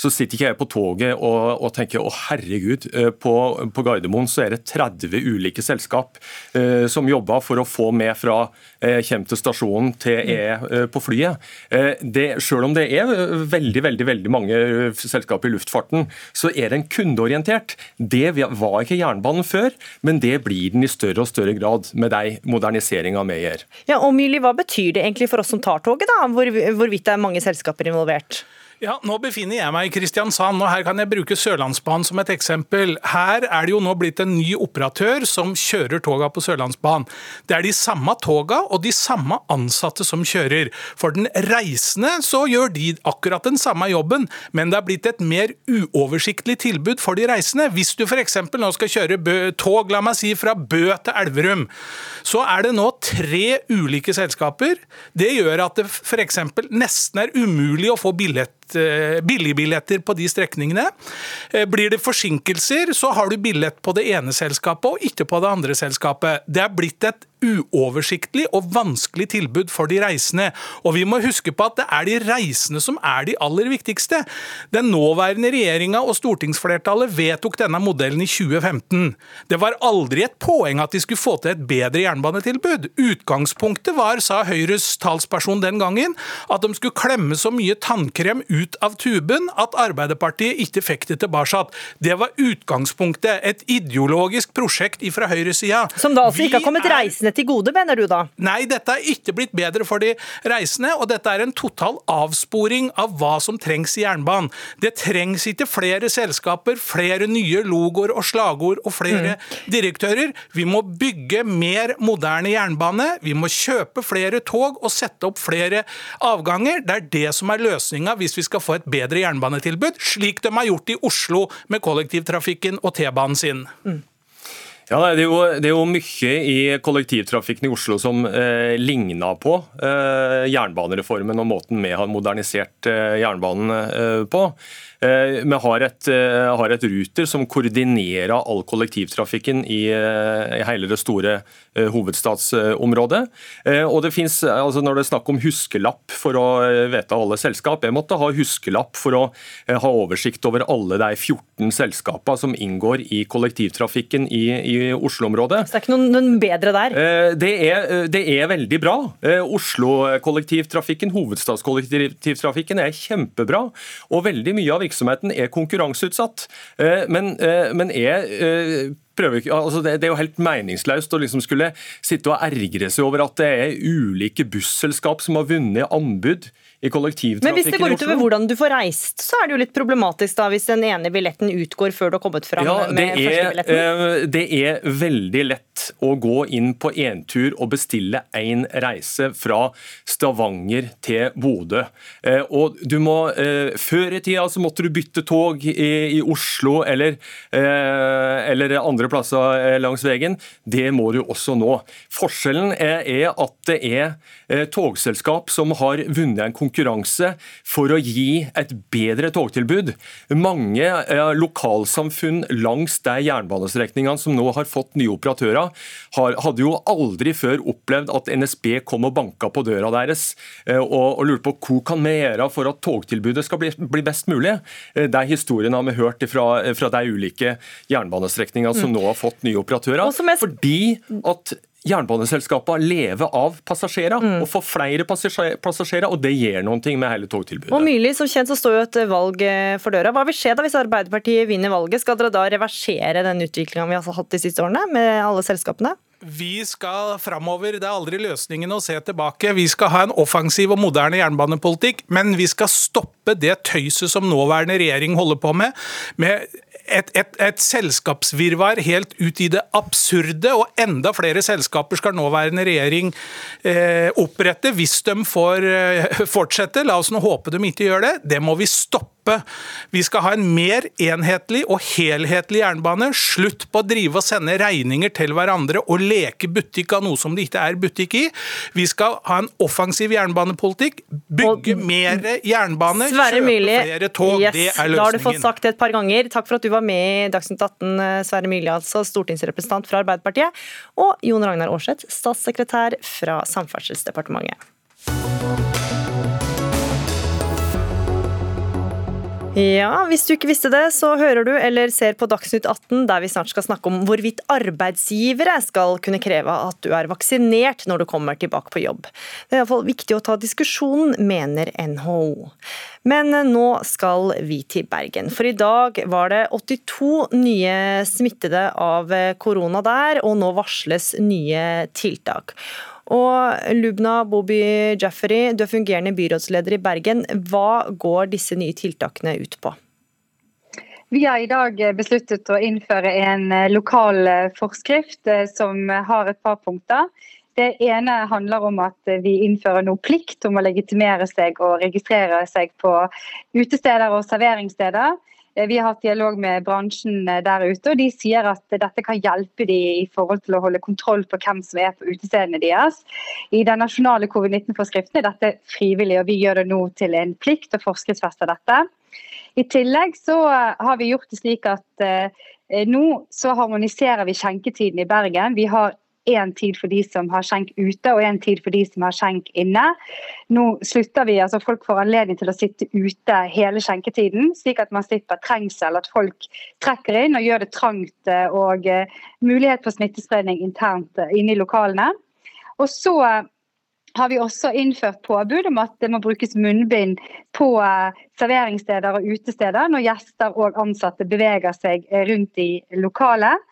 så sitter ikke jeg på toget og, og tenker å herregud, på, på, Gardermoen så er det 30 ulike selskap eh, som jobber for å få med fra eh, kjem til stasjonen til er eh, på flyet. Eh, det, selv om det er veldig veldig, veldig mange selskap i luftfarten, så er den kundeorientert. Det var ikke jernbanen før, men det blir den i større og større grad med de moderniseringa vi gjør. Ja, og Myli, Hva betyr det egentlig for oss som tar toget, da? Hvor, hvorvidt det er mange selskaper involvert? Ja, Nå befinner jeg meg i Kristiansand, og her kan jeg bruke Sørlandsbanen som et eksempel. Her er det jo nå blitt en ny operatør som kjører toga på Sørlandsbanen. Det er de samme toga og de samme ansatte som kjører. For den reisende så gjør de akkurat den samme jobben, men det er blitt et mer uoversiktlig tilbud for de reisende. Hvis du f.eks. nå skal kjøre bø, tog la meg si, fra Bø til Elverum, så er det nå tre ulike selskaper. Det gjør at det f.eks. nesten er umulig å få billett Eh, billigbilletter på de strekningene. Eh, blir det forsinkelser, så har du billett på det ene selskapet og ikke på det andre selskapet. Det er blitt et uoversiktlig og vanskelig tilbud for de reisende. Og vi må huske på at det er de reisende som er de aller viktigste. Den nåværende regjeringa og stortingsflertallet vedtok denne modellen i 2015. Det var aldri et poeng at de skulle få til et bedre jernbanetilbud. Utgangspunktet var, sa Høyres talsperson den gangen, at de skulle klemme så mye tannkrem ut av tuben at Arbeiderpartiet ikke fikk det tilbake. Det var utgangspunktet. Et ideologisk prosjekt fra høyresida. Som da altså ikke har kommet er... reisende til gode, mener du da? Nei, dette er ikke blitt bedre for de reisende, og dette er en total avsporing av hva som trengs i jernbanen. Det trengs ikke flere selskaper, flere nye logoer og slagord og flere mm. direktører. Vi må bygge mer moderne jernbane. Vi må kjøpe flere tog og sette opp flere avganger. Det er det som er løsninga hvis vi skal få et bedre jernbanetilbud, slik de har gjort i Oslo med kollektivtrafikken og T-banen sin. Mm. Ja, det er, jo, det er, jo, mye i kollektivtrafikken i Oslo som eh, ligner på eh, jernbanereformen og måten vi har modernisert eh, jernbanen eh, på. Eh, vi har et, eh, har et, Ruter som koordinerer all kollektivtrafikken i, eh, i hele det store hovedstadsområdet. Og det finnes, altså Når det er snakk om huskelapp for å vite alle selskap, jeg måtte ha huskelapp for å ha oversikt over alle de 14 selskapene som inngår i kollektivtrafikken i, i Oslo-området. Så det er ikke noen, noen bedre der? Det er, det er veldig bra. Oslo-kollektivtrafikken, hovedstadskollektivtrafikken, er kjempebra. Og veldig mye av virksomheten er konkurranseutsatt. Eh, men, eh, men er eh, prøver, altså det, det, er jo helt meningsløst å liksom skulle sitte og ergre seg over at det er ulike busselskap som har vunnet anbud i kollektivtrafikken Men hvis det går utover hvordan du får reist, så er det jo litt problematisk da, hvis den ene billetten utgår før du har kommet fram ja, med er, første billetten? Det er veldig lett å gå inn på Entur og bestille én reise fra Stavanger til Bodø. Og du må, Før i tida så måtte du bytte tog i, i Oslo eller, eller andre plasser langs veien. Det må du også nå. Forskjellen er, er at det er eh, togselskap som har vunnet en konkurranse for å gi et bedre togtilbud. Mange eh, lokalsamfunn langs de jernbanestrekningene som nå har fått nye operatører, hadde jo aldri før opplevd at NSB kom og banka på døra deres eh, og, lurte på hva kan vi gjøre for at togtilbudet skal bli, best mulig. Eh, de historiene har vi hørt fra, fra de ulike jernbanestrekningene som nå har fått nye operatører. Fordi at jernbaneselskapene lever av passasjerer, mm. og får flere passasjerer, og det gjør noe med hele togtilbudet. Og Myrli, som kjent så står jo et valg eh, for døra. Hva vil skje da hvis Arbeiderpartiet vinner valget? Skal dere da reversere den utviklinga vi har hatt de siste årene, med alle selskapene? Vi skal framover. Det er aldri løsningen å se tilbake. Vi skal ha en offensiv og moderne jernbanepolitikk, men vi skal stoppe det tøyset som nåværende regjering holder på med. med et, et, et, selskapsvirvar helt ut i det absurde, og enda flere selskaper skal nåværende regjering eh, opprette hvis de får eh, fortsette. La oss nå håpe de ikke gjør det. Det må vi stoppe oppe. Vi skal ha en mer enhetlig og helhetlig jernbane. Slutt på å drive og sende regninger til hverandre og leke butikk av noe som det ikke er butikk i. Vi skal ha en offensiv jernbanepolitikk. Bygge mer jernbane, kjøpe flere tog. Yes, det er løsningen. Da har du fått sagt det et par ganger. Takk for at du var med i Dagsnytt 18, Sverre Myrli, altså stortingsrepresentant fra Arbeiderpartiet, og Jon Ragnar Aarseth, statssekretær fra Samferdselsdepartementet. Ja, hvis du ikke visste det, så hører du eller ser på Dagsnytt 18, der vi snart skal snakke om hvorvidt arbeidsgivere skal kunne kreve at du er vaksinert når du kommer tilbake på jobb. Det er iallfall viktig å ta diskusjonen, mener NHO. Men nå skal vi til Bergen, for i dag var det 82 nye smittede av korona der, og nå varsles nye tiltak. Og Lubna Bobi Jafferi, du er fungerende byrådsleder i Bergen. Hva går disse nye tiltakene ut på? Vi har i dag besluttet å innføre en lokal forskrift eh, som har et par punkter. Det ene handler om at vi innfører noe plikt om å legitimere seg og registrere seg på utesteder og serveringssteder. Eh, vi har hatt dialog med bransjen eh, der ute, og de sier at dette kan hjelpe de i forhold til å holde kontroll på hvem som er på utestedene deres. I den nasjonale covid-19-forskriften er dette frivillig, og vi gjør det nå til en plikt å forskriftsfeste dette. I tillegg så eh, har vi gjort det slik at nå så harmoniserer vi skjenketiden i Bergen. Vi har én tid for de som har skjenk ute, og én tid for de som har skjenk inne. Nå slutter vi, altså Folk får anledning til å sitte ute hele skjenketiden, slik at man slipper trengsel, at folk trekker inn og gjør det trangt eh, og uh, mulighet for smittespredning internt uh, inne i lokalene. Og så har vi også innført påbud om at det må brukes munnbind på eh, serveringssteder og utesteder når gjester og ansatte beveger seg eh, rundt i lokalet.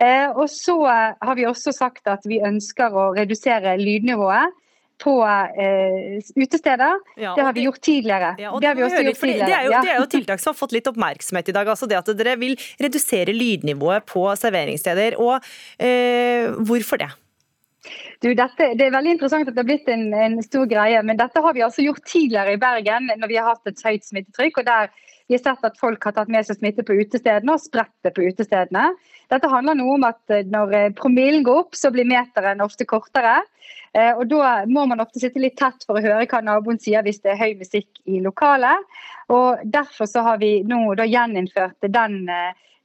Eh, og så har vi også sagt at vi ønsker å redusere lydnivået på eh, utesteder. Ja, det har vi gjort tidligere. Ja, det, har vi også gjort tidligere. Det er, jo, det er, jo, tiltak som har fått litt oppmerksomhet i dag. altså det At dere vil redusere lydnivået på serveringssteder. og eh, Hvorfor det? Du, dette, det er veldig interessant at det har blitt en, en, stor greie, men dette har vi altså gjort tidligere i Bergen når vi har hatt et høyt smittetrykk. og der vi har sett at folk har tatt med seg smitte på utestedene og spredt det på utestedene. Dette handler noe om at eh, når eh, promillen går opp, så blir meteren ofte kortere. Eh, og Da må man ofte sitte litt tett for å høre hva naboen sier hvis det er høy musikk i lokalet. Og Derfor så har vi nå gjeninnført den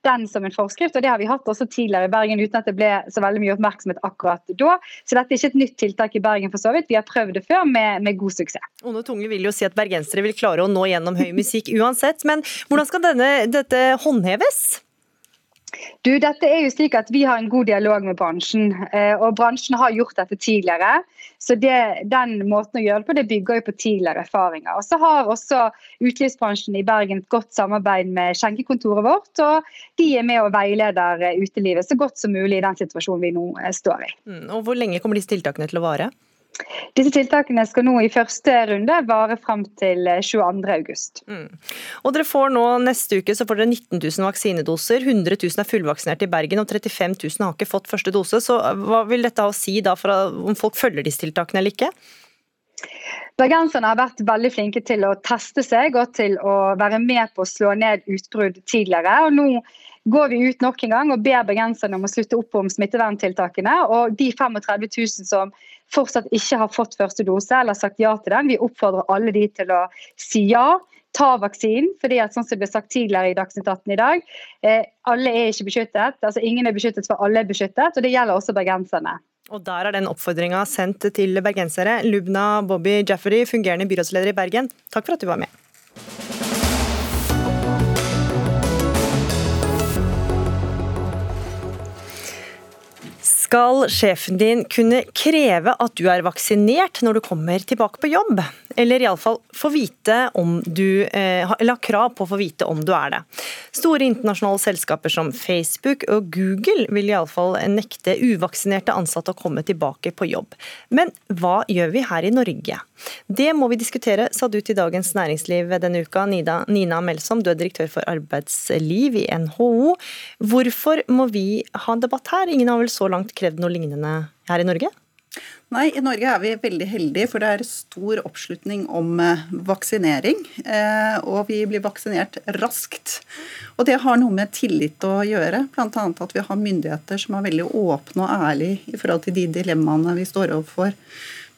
den som en forskrift, og det har vi hatt også tidligere i Bergen uten at det ble så veldig mye oppmerksomhet akkurat da. Så dette er ikke et nytt tiltak i Bergen for så vidt, vi har prøvd det før med, med god suksess. Onde Tunge vil jo si at bergensere vil klare å nå gjennom høy musikk uansett, men hvordan skal denne, dette håndheves? Du, dette er jo slik at Vi har en god dialog med bransjen, eh, og bransjen har gjort dette tidligere. Så det, Den måten å gjøre det på, det bygger jo på tidligere erfaringer. Og Så har også utelivsbransjen i Bergen et godt samarbeid med skjenkekontoret vårt. og De er med og veileder eh, utelivet så godt som mulig i den situasjonen vi nå eh, står i. Mm, og Hvor lenge kommer disse tiltakene til å vare? Disse tiltakene skal nå i første runde vare fram til 22.8. Eh, mm. Og dere får nå Neste uke så får dere 19 000 vaksinedoser. 100 000 er fullvaksinert i Bergen, og 35 000 har ikke fått første dose. Så Hva vil dette ha å si da for om folk følger disse tiltakene eller ikke? Bergenserne har vært veldig flinke til å teste seg og til å være med på å slå ned utbrudd tidligere. og nå går vi ut nok en gang og ber bergenserne om å slutte opp om smitteverntiltakene. Og de 35 000 som fortsatt ikke har fått første dose eller sagt ja til den, vi oppfordrer alle de til å si ja. Ta vaksinen, fordi at sånn som det ble sagt tidligere i Dagsnytt 18 i dag, eh, alle er ikke beskyttet. altså Ingen er beskyttet, for alle er beskyttet. og Det gjelder også bergenserne. Og Der er den oppfordringa sendt til bergensere. Lubna Bobby Jaffery, fungerende byrådsleder i Bergen, takk for at du var med. Skal sjefen din kunne kreve at du er vaksinert når du kommer tilbake på jobb? Eller iallfall få vite om du eh, Eller ha krav på å få vite om du er det. Store internasjonale selskaper som Facebook og Google vil iallfall nekte uvaksinerte ansatte å komme tilbake på jobb. Men hva gjør vi her i Norge? Det må vi diskutere, sa du til Dagens Næringsliv denne uka, Nina, Nina Melsom, du er direktør for arbeidsliv i NHO. Hvorfor må vi ha en debatt her? Ingen har vel så langt krevd noe lignende her i Norge? Nei, i Norge er vi veldig heldige, for det er stor oppslutning om eh, vaksinering. Eh, og vi blir vaksinert raskt. Og det har noe med tillit å gjøre. Bl.a. at vi har myndigheter som er veldig åpne og ærlige i forhold til de dilemmaene vi står overfor.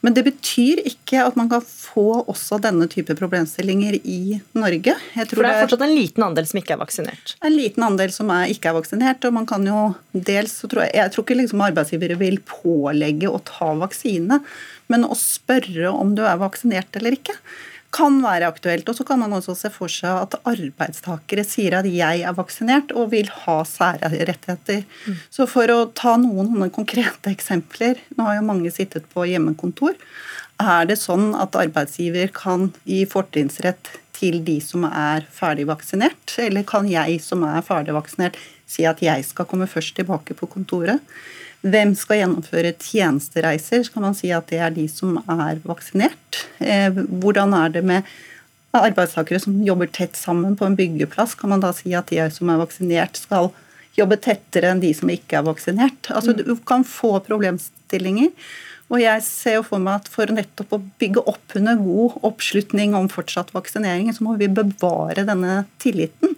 Men det betyr ikke at man kan få også denne type problemstillinger i Norge. For det er fortsatt en liten andel som ikke er vaksinert? En liten andel som er, ikke er vaksinert. og man kan jo dels, tror jeg, jeg tror ikke liksom arbeidsgivere vil pålegge å ta vaksine, men å spørre om du er vaksinert eller ikke kan være aktuelt. Og så kan man også se for seg at arbeidstakere sier at jeg er vaksinert og vil ha særrettigheter. Mm. Så for å ta noen konkrete eksempler, nå har jo mange sittet på hjemmekontor. Er det sånn at arbeidsgiver kan gi fortrinnsrett til de som er ferdig vaksinert, eller kan jeg som er ferdig vaksinert si at jeg skal komme først tilbake på kontoret? Hvem skal gjennomføre tjenestereiser? Skal man si at det er de som er vaksinert? Eh, hvordan er det med arbeidstakere som jobber tett sammen på en byggeplass? Kan man da si at de som er vaksinert, skal jobbe tettere enn de som ikke er vaksinert? Altså, mm. Du kan få problemstillinger. Og jeg ser jo for meg at For nettopp å bygge opp under god oppslutning om fortsatt vaksinering, så må vi bevare denne tilliten.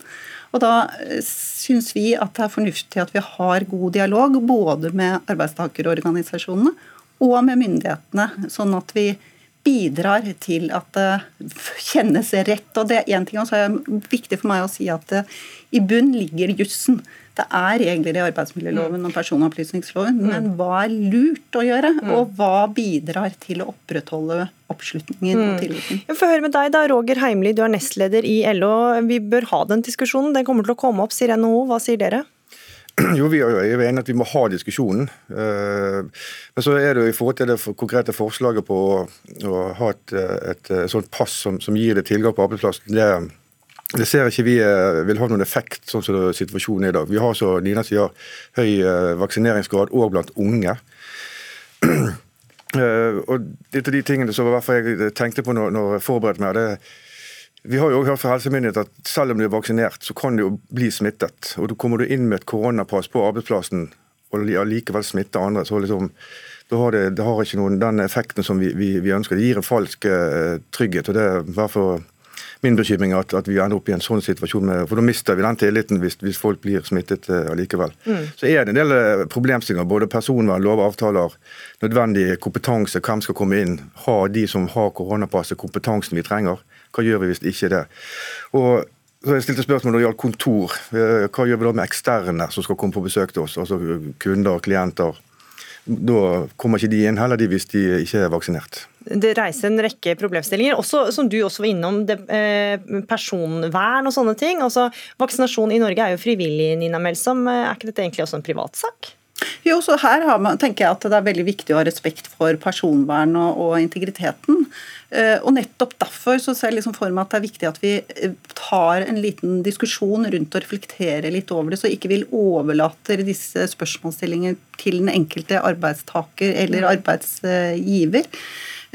Og Da eh, syns vi at det er fornuftig at vi har god dialog både med arbeidstakerorganisasjonene og med myndighetene, sånn at vi bidrar til at det kjennes rett. Og det er én ting, og så er det viktig for meg å si at i bunn ligger jussen. Det er regler i arbeidsmiljøloven og personopplysningsloven, mm. men hva er lurt å gjøre? Mm. Og hva bidrar til å opprettholde oppslutningen og mm. tilliten? Får høre med deg da, Roger Heimli, du er nestleder i LO. Vi bør ha den diskusjonen. Den kommer til å komme opp, sier NHO. Hva sier dere? Jo, vi er jo enige at vi må ha diskusjonen. Men så er det jo i forhold til det konkrete forslaget på å ha et, et, et sånt pass som, som, gir det tilgang på arbeidsplassen. det det ser ikke vi vil ha noen effekt, sånn som situasjonen er i dag. Vi har så Nina sier, høy vaksineringsgrad òg blant unge. og et av de tingene som jeg tenkte på når jeg forberedte meg, det vi har jo hørt fra helsemyndighet at selv om du er vaksinert, så kan du jo bli smittet. Og da kommer du inn med et koronapass på arbeidsplassen og likevel smitte andre. så liksom, det har det, det har ikke noen den effekten som vi, vi, vi ønsker. Det gir en falsk uh, trygghet. og det er derfor min bekymring at, at, vi ender opp i en sånn situasjon. Med, for Da mister vi den tilliten hvis, hvis folk blir smittet uh. Mm. Så er det en del uh, problemstillinger. Både personvern, lov, avtaler, nødvendig kompetanse. Hvem skal komme inn? Har de som har koronapasset, kompetansen vi trenger? Hva gjør vi hvis ikke det? Og så jeg stilte spørsmål når det gjaldt kontor. Eh, hva gjør vi da med eksterne som skal komme på besøk til oss? Altså kunder, klienter. Da kommer ikke de inn heller, de hvis de ikke er vaksinert. Det reiser en rekke problemstillinger, også, som du også var innom. Det, eh, personvern og sånne ting. Altså, vaksinasjon i Norge er jo frivillig, Nina Melsom. Er ikke dette egentlig også en privatsak? Jo, så her man, tenker jeg at det er veldig viktig å ha respekt for personvern og, og integriteten. Uh, og nettopp derfor så ser jeg liksom for meg at det er viktig at vi eh, tar en liten diskusjon rundt og reflekterer litt over det, så ikke vi overlater disse spørsmålsstillingene til den enkelte arbeidstaker eller mm. arbeidsgiver.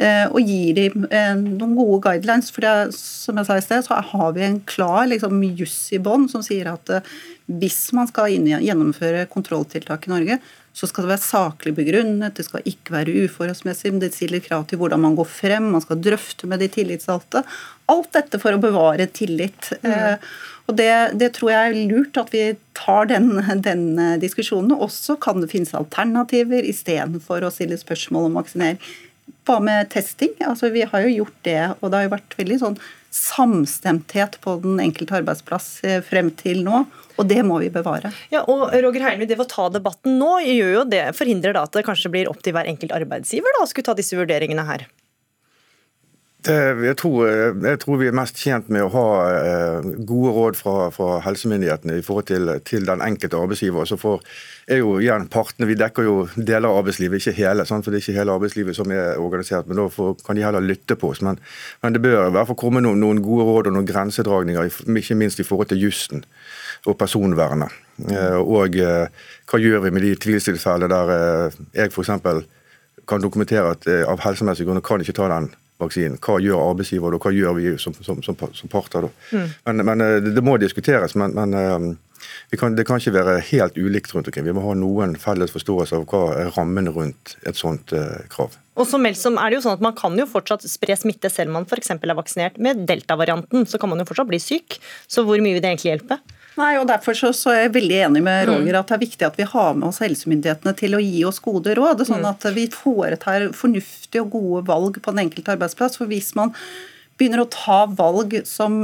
Uh, og gir dem uh, noen gode guidelines. For det, som jeg sa i sted, så har vi en klar liksom, juss i bånn som sier at hvis man skal gjennomføre kontrolltiltak i Norge, så skal det være saklig begrunnet, det skal ikke være uforholdsmessig, men det stiller krav til hvordan man går frem, man skal drøfte med de tillitsvalgte. Alt dette for å bevare tillit. Mm. Eh, og det, det, tror jeg er lurt at vi tar den, den diskusjonen. Også kan det finnes alternativer istedenfor å stille spørsmål om vaksinering. Hva med testing? Altså, vi har jo gjort det, og det har jo vært veldig sånn samstemthet på den enkelte arbeidsplass eh, frem til nå. Og det må vi bevare. Ja, og Roger Heilmy, det å ta debatten nå gjør jo det, forhindrer da at det kanskje blir opp til hver enkelt arbeidsgiver da, å skulle ta disse vurderingene her? Det, jeg, tror, jeg, tror, vi er mest tjent med å ha eh, gode råd fra, fra helsemyndighetene i forhold til, til, den enkelte arbeidsgiver. Så for, er jo igjen partene, Vi dekker jo deler av arbeidslivet, ikke hele. Sant? for Det er ikke hele arbeidslivet som er organisert. men Da får, kan de heller lytte på oss. Men, men, det bør i hvert fall komme noen, noen gode råd og noen grensedragninger, ikke minst i forhold til jussen og personvernet. Eh, og eh, hva gjør vi med de tvilstilfellene der eh, jeg f.eks. kan dokumentere at av helsemessige grunner kan ikke ta den vaksinen. Hva gjør arbeidsgiver og hva gjør vi som, som, som, som parter? Mm. Men, men, det må diskuteres. men, men kan, det kan ikke være helt ulikt rundt omkring. Vi må ha noen felles forståelse av hva er rammen rundt et sånt uh, krav. Og som Melsom er det jo sånn at Man kan jo fortsatt spre smitte selv om man f.eks. er vaksinert. Med delta-varianten så kan man jo fortsatt bli syk. Så hvor mye vil det egentlig hjelpe? Nei, og Derfor så, så er jeg veldig enig med mm. Roger at det er viktig at vi har med oss helsemyndighetene til å gi oss gode råd. Sånn mm. at vi foretar fornuftige og gode valg på den enkelte arbeidsplass. For hvis man begynner å ta valg som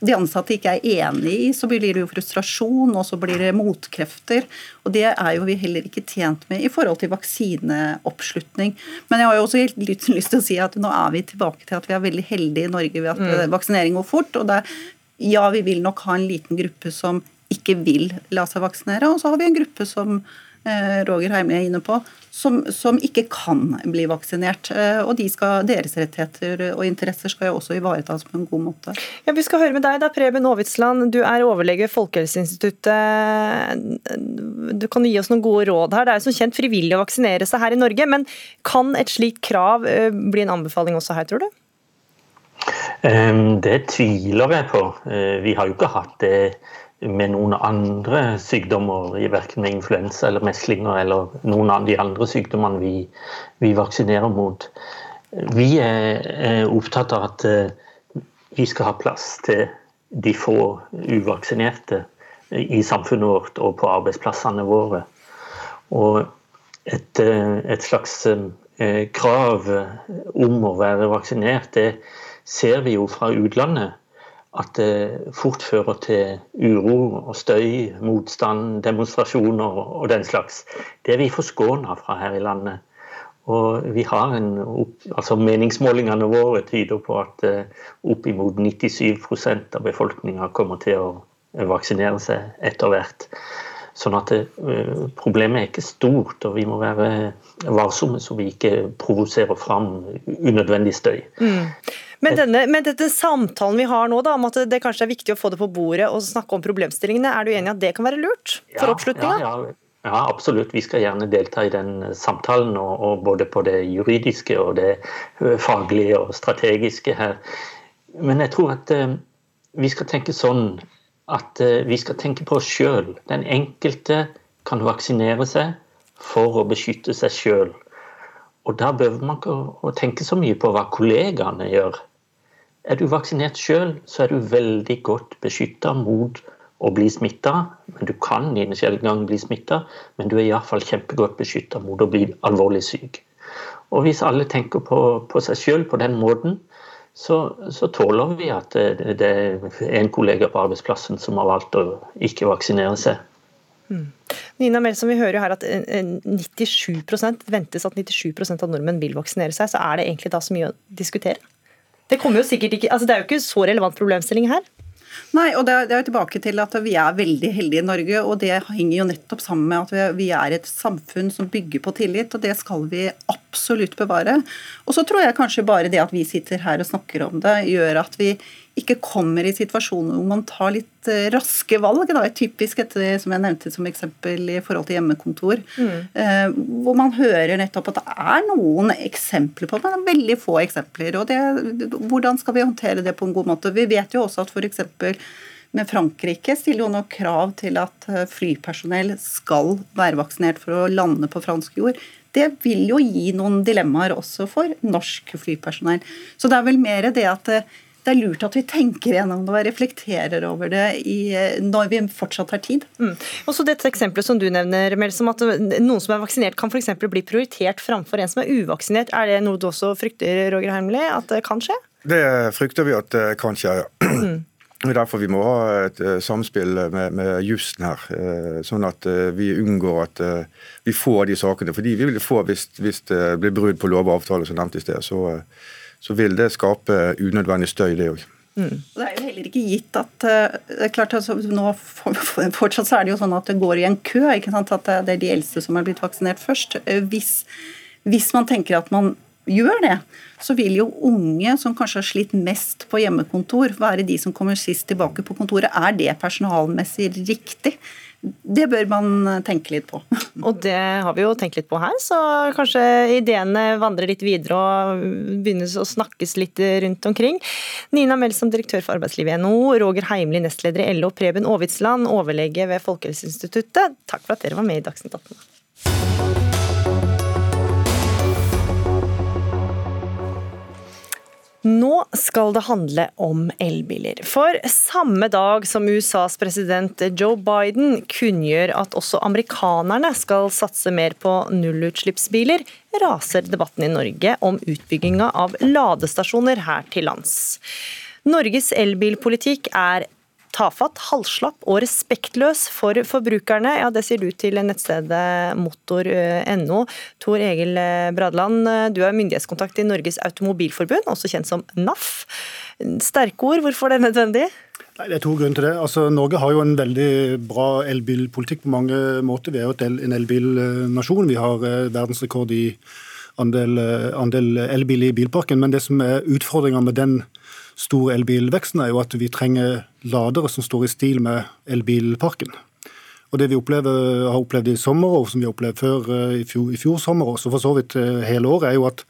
de ansatte ikke er enig i, så blir det jo frustrasjon, og så blir det motkrefter. Og det er jo vi heller ikke tjent med i forhold til vaksineoppslutning. Men jeg har jo også helt lyst til å si at nå er vi tilbake til at vi er veldig heldige i Norge ved at mm. vaksinering går fort. og det er ja, vi vil nok ha en liten gruppe som ikke vil la seg vaksinere, og så har vi en gruppe som eh, Roger Heimli er inne på, som, som, ikke kan bli vaksinert. Eh, og de skal, Deres rettigheter og interesser skal jo også ivaretas på en god måte. Ja, Vi skal høre med deg, da, Preben Aavitsland. Du er overlege ved Folkehelseinstituttet. Du kan gi oss noen gode råd her. Det er som kjent frivillig å vaksinere seg her i Norge, men kan et slikt krav eh, bli en anbefaling også her, tror du? Det tviler jeg på. Eh, vi har jo ikke hatt det med noen andre sykdommer, verken med influensa eller meslinger eller noen av de andre sykdommene vi, vi vaksinerer mot. Vi er opptatt av at eh, vi skal ha plass til de få uvaksinerte i samfunnet vårt og på arbeidsplassene våre. Og et, eh, et slags krav om å være vaksinert, det ser vi jo fra utlandet at det fort fører til uro og støy, motstand, demonstrasjoner og den slags. Det er vi forskåna fra her i landet. Og vi har en, altså Meningsmålingene våre tyder på at eh, oppimot 97% av befolkninga kommer til å vaksinere seg etter hvert. Sånn at det, problemet er ikke stort, og vi må være varsomme så vi ikke provoserer fram unødvendig støy. Mm. Men, denne, men dette samtalen vi har nå, da, om at det kanskje er viktig å få det på bordet og snakke om problemstillingene, er du enig i at det kan være lurt for ja, oppslutninga? Ja, ja. ja, absolutt. Vi skal gjerne delta i den samtalen, og, og både på det juridiske og det faglige og strategiske her. Men jeg tror at eh, vi skal tenke sånn at uh, vi skal tenke på oss sjøl. Den enkelte kan vaksinere seg for å beskytte seg sjøl. Og da behøver man ikke å tenke så mye på hva kollegaene gjør. Er du vaksinert sjøl, så er du veldig godt beskytta mot å bli smitta. Du kan i en sjelden gang bli smitta, men du er iallfall kjempegodt beskytta mot å bli alvorlig syk. Og hvis alle tenker på, på seg sjøl på den måten, så, så, tåler vi at det, det er en kollega på arbeidsplassen som har valgt å ikke vaksinere seg. Mm. Nina Melsom, vi hører jo her at 97% ventes at 97% av nordmenn vil vaksinere seg. Så er det egentlig da så mye å diskutere? Det, jo ikke, altså det er jo ikke så relevant problemstilling her. Nei, og det er, jo tilbake til at vi er veldig heldige i Norge. Og det henger jo nettopp sammen med at vi er et samfunn som bygger på tillit, og det skal vi absolutt bevare. Og så tror jeg kanskje bare det at vi sitter her og snakker om det, gjør at vi ikke kommer i situasjoner hvor man tar litt eh, raske valg. Da. Typisk etter, som jeg nevnte som eksempel i forhold til hjemmekontor. Mm. Eh, hvor man hører nettopp at det er noen eksempler på det, men veldig få eksempler. og det, Hvordan skal vi håndtere det på en god måte? Vi vet jo også at f.eks. med Frankrike stiller jo noen krav til at eh, flypersonell skal være vaksinert for å lande på fransk jord. Det vil jo gi noen dilemmaer også for norsk flypersonell. Så det er vel mer det at det er lurt at vi tenker gjennom det og reflekterer over det i, når vi fortsatt har tid. Mm. Og så dette eksempelet som du nevner, Melsom, at noen som er vaksinert kan f.eks. bli prioritert framfor en som er uvaksinert. Er det noe du også frykter, Roger Heimli, at det kan skje? Det frykter vi at det kan skje, ja. Mm. Det er derfor vi må ha et eh, samspill med, med jussen her, eh, sånn at eh, vi unngår at vi får de sakene. Fordi vi vil få, hvis, hvis det blir brudd på lov og avtale, som nevnt i sted, så så vil det skape unødvendig støy, det òg. Mm. Det er jo heller ikke gitt at eh, det er klart altså, nå Fortsatt så er det jo sånn at det går i en kø. ikke sant, At det er de eldste som er blitt vaksinert først. Eh, hvis, hvis man tenker at man gjør det, så vil jo unge som kanskje har slitt mest på hjemmekontor, være de som kommer sist tilbake på kontoret. Er det personalmessig riktig? Det bør man tenke litt på. Og det har vi jo tenkt litt på her, så kanskje ideene vandrer litt videre og begynner å snakkes litt rundt omkring. Nina Melsom, direktør for arbeidslivet i NHO, Roger Heimli, nestleder i LO, Preben Aavitsland, overlege ved Folkehelseinstituttet. Takk for at dere var med i Dagsnytt 18. Nå skal det handle om elbiler. For samme dag som USAs president Joe Biden kunngjør at også amerikanerne skal satse mer på nullutslippsbiler, raser debatten i Norge om utbygginga av ladestasjoner her til lands. Norges elbilpolitikk er tafatt, halvslapp og respektløs for forbrukerne. Ja, Det sier du til nettstedet motor.no. Tor Egil Bradland, du er myndighetskontakt i Norges Automobilforbund, også kjent som NAF. Sterke ord, hvorfor det er nødvendig? Nei, Det er to grunner til det. Altså, Norge har jo en veldig bra elbilpolitikk på mange måter. Vi er jo en elbilnasjon. Vi har eh, verdensrekord i andel, andel elbil i bilparken. Men det som er utfordringa med den store elbilveksten, er jo at vi trenger ladere som står i stil med elbilparken. Og Det vi opplever, har opplevd i sommer, og som vi har opplevd før eh, i fjor, i fjor sommer, og for så vidt eh, hele året, er jo at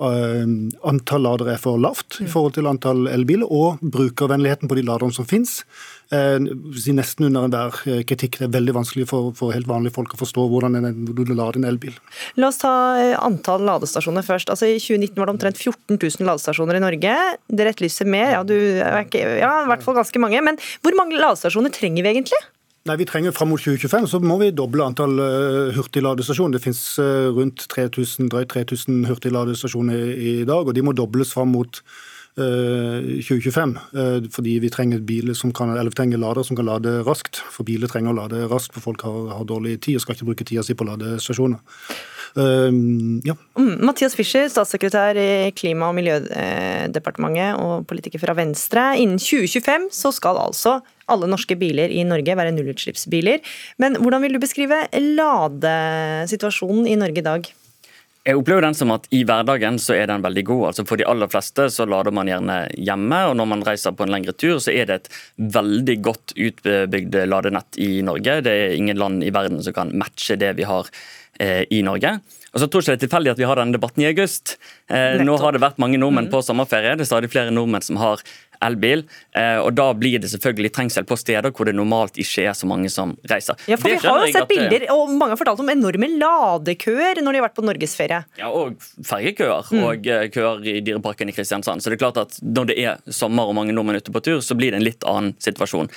antall ladere er for lavt i forhold til antall elbiler, og brukervennligheten på de laderne som finnes, uh, nesten under enhver kritikk. Det er veldig vanskelig for, for, helt vanlige folk å forstå hvordan du lader en elbil. La oss ta antall ladestasjoner først. Altså I 2019 var det omtrent 14 000 ladestasjoner i Norge. Dere etterlyser mer, ja, du, ja, i hvert fall ganske mange. Men hvor mange ladestasjoner trenger vi egentlig? Nei, vi trenger Fram mot 2025 så må vi doble antall uh, hurtigladestasjoner. Det finnes uh, rundt 3000, drøyt 3000 hurtigladestasjoner i, dag, og de må dobles fram mot uh, eh, 2025. fordi vi trenger, biler som kan, eller vi trenger lader som kan lade raskt. For biler trenger å lade raskt, for folk har, har dårlig tid og skal ikke bruke tida si på ladestasjoner. ja. Mm, Mathias Fischer, statssekretær i Klima- og miljødepartementet og politiker fra Venstre. Innen 2025 så skal altså alle norske biler i Norge være nullutslippsbiler. Men hvordan vil du beskrive ladesituasjonen i Norge i dag? Jeg opplever den som at I hverdagen så er den veldig god. Altså For de aller fleste så lader man gjerne hjemme, og når man reiser på en lengre tur, så er det et veldig godt utbygd ladenett i Norge. Det er ingen land i verden som kan matche det vi har eh, i Norge. Og så tror jeg ikke det er tilfeldig at vi har denne debatten i august. Eh, nå har det vært mange nordmenn mm. på sommerferie. Det er stadig flere nordmenn som har elbil. Eh, og Da blir det selvfølgelig trengsel på steder hvor det normalt ikke er så mange som reiser. Ja, for Vi har jo sett bilder, og mange har fortalt om enorme ladekøer når de har vært på norgesferie. Ja, Og fergekøer mm. og eh, køer i Dyreparken i Kristiansand. Så det er klart at når det er sommer og mange nordmenn ute på tur, så blir det en litt annen situasjon.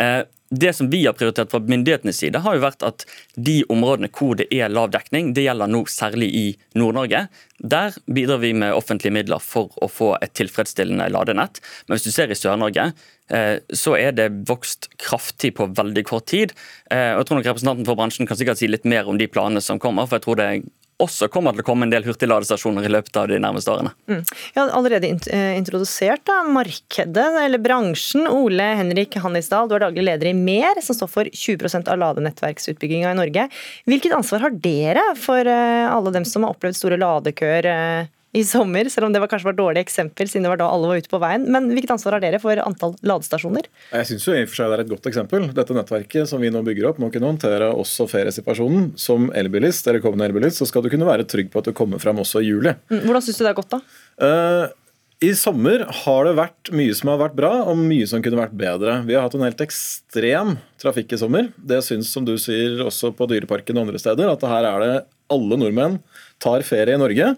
Eh, det som vi har prioritert fra myndighetenes side, har jo vært at de områdene hvor det er lav dekning, det gjelder nå særlig i Nord-Norge. Der bidrar vi med offentlige midler for å få et tilfredsstillende ladenett. Men hvis du ser i Sør-Norge, eh, så er det vokst kraftig på veldig kort tid. Eh, jeg tror nok Representanten for bransjen kan sikkert si litt mer om de planene som kommer. for jeg tror det er også kommer til å komme en del hurtigladestasjoner i løpet av de nærmeste årene. Mm. Jeg har allerede eh, introdusert da, markedet, eller bransjen. Ole Henrik Hannisdal, du er daglig leder i MER, som står for 20% av ladenettverksutbygginga i Norge. Hvilket ansvar har dere for eh, alle dem som har opplevd store ladekøer eh, i sommer, selv om det var kanskje var et dårlig eksempel, siden det var da alle var ute på veien. Men hvilket ansvar har dere for antall ladestasjoner? Jeg syns det er et godt eksempel. Dette nettverket som vi nå bygger opp, må kunne håndtere også feriesituasjonen. Som elbilist eller kommende elbilist så skal du kunne være trygg på at du kommer fram også i juli. Mm, hvordan syns du det er godt, da? Uh, i sommer har det vært mye som har vært bra, og mye som kunne vært bedre. Vi har hatt en helt ekstrem trafikk i sommer. Det syns, som du sier, også på Dyreparken og andre steder, at her er det alle nordmenn tar ferie i Norge.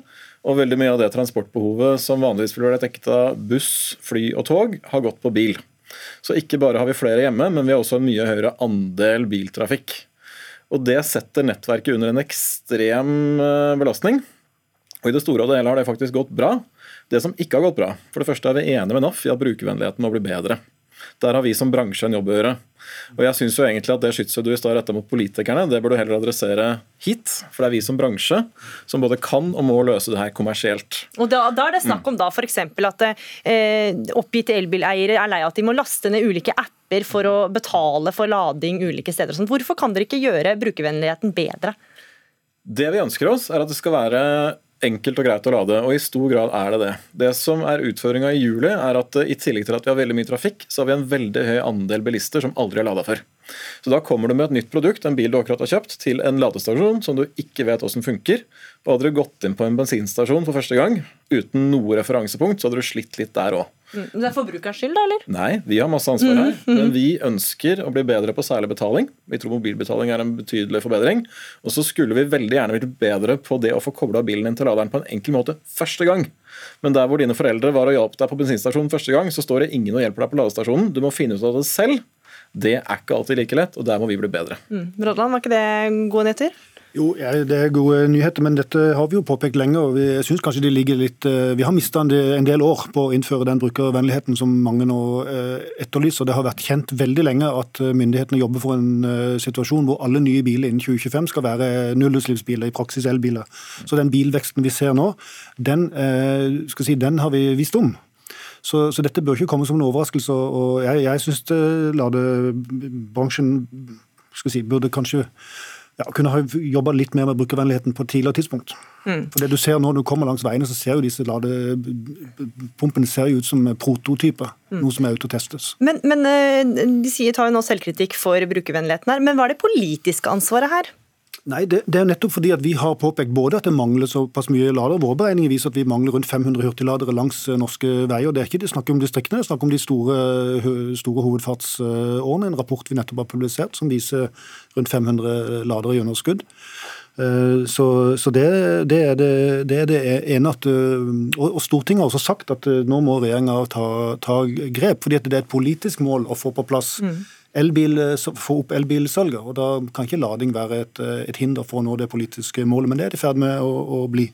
Og veldig mye av det transportbehovet som vanligvis ville vært dekket av buss, fly og tog, har gått på bil. Så ikke bare har vi flere hjemme, men vi har også en mye høyere andel biltrafikk. Og det setter nettverket under en ekstrem eh, belastning. Og i det store og hele har det faktisk gått bra. Det som ikke har gått bra, for det første er vi enige med NAF i at brukervennligheten må bli bedre. Der har vi som bransje en jobb å gjøre. Og jeg synes jo egentlig at Det skytset du i stad retta mot politikerne, det bør du heller adressere hit. For det er vi som bransje som både kan og må løse det her kommersielt. Og Da, da er det snakk om da f.eks. at eh, oppgitte elbileiere er lei av at de må laste ned ulike apper for å betale for lading ulike steder. Sånn. Hvorfor kan dere ikke gjøre brukervennligheten bedre? Det vi ønsker oss, er at det skal være enkelt og greit å lade, og i stor grad er det det. Det som er utfordringa i juli, er at eh, i tillegg til at vi har veldig mye trafikk, så har vi en veldig høy andel bilister som aldri har lada før. Så da kommer du med et nytt produkt, en bil du akkurat har kjøpt, til en ladestasjon som du ikke vet hvordan funker. Og hadde du gått inn på en bensinstasjon for første gang uten noe referansepunkt, så hadde du slitt litt der òg. Mm, det er forbrukerens skyld, da, eller? Nei, vi har masse ansvar her. Mm. Men vi ønsker å bli bedre på særlig betaling. Vi tror mobilbetaling er en betydelig forbedring. Og så skulle vi veldig gjerne blitt bedre på det å få kobla bilen inn til laderen på en enkel måte første gang. Men der hvor dine foreldre var og hjalp deg på bensinstasjonen første gang, så står det ingen og hjelper deg på ladestasjonen. Du må finne ut av det selv. Det er ikke alltid like lett, og der må vi bli bedre. Mm. Brodland, var ikke det gode nyheter? Jo, Det er gode nyheter, men dette har vi jo påpekt lenge. og Vi synes kanskje de ligger litt, eh, vi har mista en del år på å innføre den brukervennligheten som mange nå eh, etterlyser. Det har vært kjent veldig lenge at eh, myndighetene jobber for en situasjon hvor alle nye biler innen 2025 skal være nullutslippsbiler, i praksis elbiler. Så den bilveksten vi ser nå, den, si, den har vi visst om. Så, så, dette bør ikke komme som en overraskelse. og Jeg, jeg syns ladebransjen si, burde kanskje ja, kunne ha jobba litt mer med brukervennligheten på et tidligere tidspunkt. Mm. For det du ser Når du kommer langs veiene, så ser jo disse ladepumpene ser jo ut som prototyper. Mm. Noe som er ute og testes. Men, men eh, de sier tar jo nå selvkritikk for brukervennligheten her. Men hva er det politiske ansvaret her? Nei, det, det, er nettopp fordi at vi har påpekt både at det mangler såpass mye ladere. Våre beregninger viser at vi mangler rundt 500 hurtigladere langs eh, norske veier. og Det er ikke det snakk om distriktene, det er snakk om de store, store hovedfartsårene. En rapport vi nettopp har publisert som viser rundt 500 ladere i underskudd. Eh, så, så det, det, er det, det, er det, ene at Og Stortinget har også sagt at eh, nå må regjeringa ta, ta, grep, fordi det er et politisk mål å få på plass mm elbil, eh, få opp elbilsalget. og Da kan ikke lading være et, eh, et, hinder for å nå det politiske målet, men det er det i ferd med å, å bli.